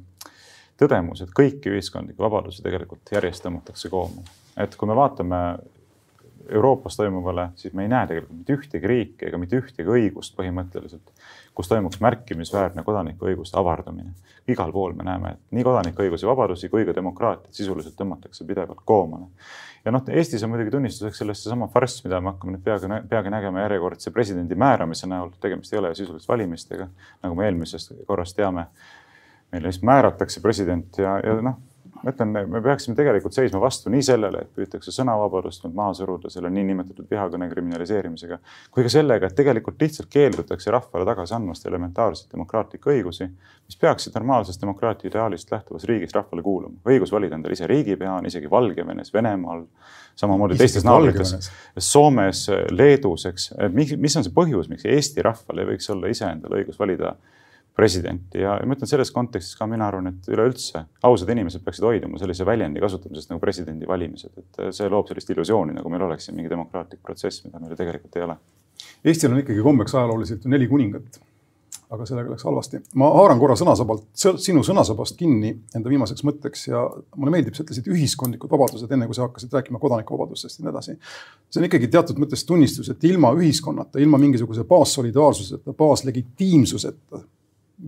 tõdemus, et kõiki ühiskondlikke vabadusi tegelikult järjest tõmmatakse koomale. et kui me vaatame Euroopas toimuvale, siis me ei näe tegelikult mitte ühtegi riiki ega mitte ühtegi õigust põhimõtteliselt, kus toimuks märkimisväärne kodanikuõiguste avardumine. igal pool me näeme, et nii kodanikuõigusi, vabadusi kui ka demokraatiat sisuliselt tõmmatakse pidevalt koomale. ja noh, Eestis on muidugi tunnistuseks sellest seesama farss, mida me hakkame nüüd peagi, peagi nägema järjekordse presidendi määramise näol. tegemist ei ole sisuliselt valimistega, nagu me eelmisest korrast teame. meile lihtsalt määratakse president ja, ja noh ma ütlen, me peaksime tegelikult seisma vastu nii sellele, et püütakse sõnavabadust nüüd maha suruda selle niinimetatud vihakõne kriminaliseerimisega, kui ka sellega, et tegelikult lihtsalt keeldutakse rahvale tagasi andmast elementaarseid demokraatlikke õigusi, mis peaksid normaalsest demokraatia ideaalist lähtuvas riigis rahvale kuuluma. õigus valida endale ise riigipea on isegi Valgevenes, Venemaal, samamoodi teistes naabrites, Soomes, Leedus, eks. mis, on see põhjus, miks Eesti rahval ei võiks olla ise endale õigus valida presidenti ja ma ütlen selles kontekstis ka mina arvan, et üleüldse ausad inimesed peaksid hoiduma sellise väljendi kasutamisest nagu presidendivalimised, et see loob sellist illusiooni, nagu meil oleks siin mingi demokraatlik protsess, mida meil ju tegelikult ei ole. Eestil on ikkagi kombeks ajalooliselt ju neli kuningat. aga sellega läks halvasti. ma haaran korra sõnasabalt, sinu sõnasabast kinni enda viimaseks mõtteks ja mulle meeldib, sa ütlesid ühiskondlikud vabadused, enne kui sa hakkasid rääkima kodanikuvabadustest ja nii edasi. see on ikkagi teatud mõttes tunnistus, et ilma ühiskonnata, ilma mingisuguse baassolidaarsuseta, baaslegitiimsuseta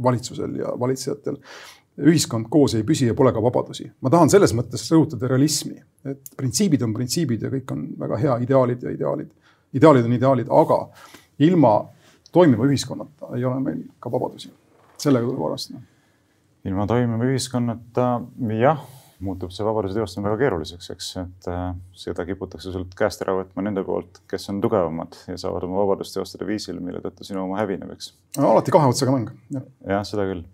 valitsusel ja valitsejatel ühiskond koos ei püsi ja pole ka vabadusi. ma tahan selles mõttes rõhutada realismi, et printsiibid on printsiibid ja kõik on väga hea, ideaalid ja ideaalid. ideaalid on ideaalid, aga ilma toimiva ühiskonnata ei ole meil ka vabadusi. sellega tuleb arvestada. ilma toimiva ühiskonnata, jah muutub see vabaduse teostamine väga keeruliseks, eks, et äh, seda kiputakse sult käest ära võtma nende poolt, kes on tugevamad ja saavad oma vabadust teostada viisil, mille tõttu sinu oma hävineb, eks. alati kahe otsaga mäng. jah ja,, seda küll.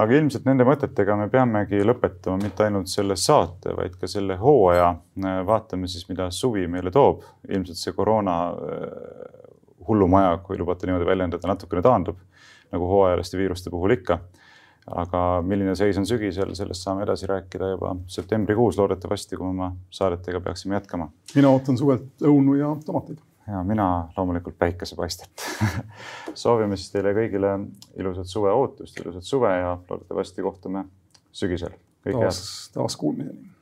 aga ilmselt nende mõtetega me peamegi lõpetama mitte ainult selle saate, vaid ka selle hooaja. vaatame siis, mida suvi meile toob. ilmselt see koroona äh, hullumaja, kui lubate niimoodi väljendada, natukene taandub nagu hooajaliste viiruste puhul ikka aga milline seis on sügisel, sellest saame edasi rääkida juba septembrikuus loodetavasti, kui oma saadetega peaksime jätkama. mina ootan suvelt õunu ja tomateid. ja mina loomulikult päikesepaistet soovime siis teile kõigile ilusat suveootust, ilusat suve ja loodetavasti kohtume sügisel. taas, taas kuulmiseni.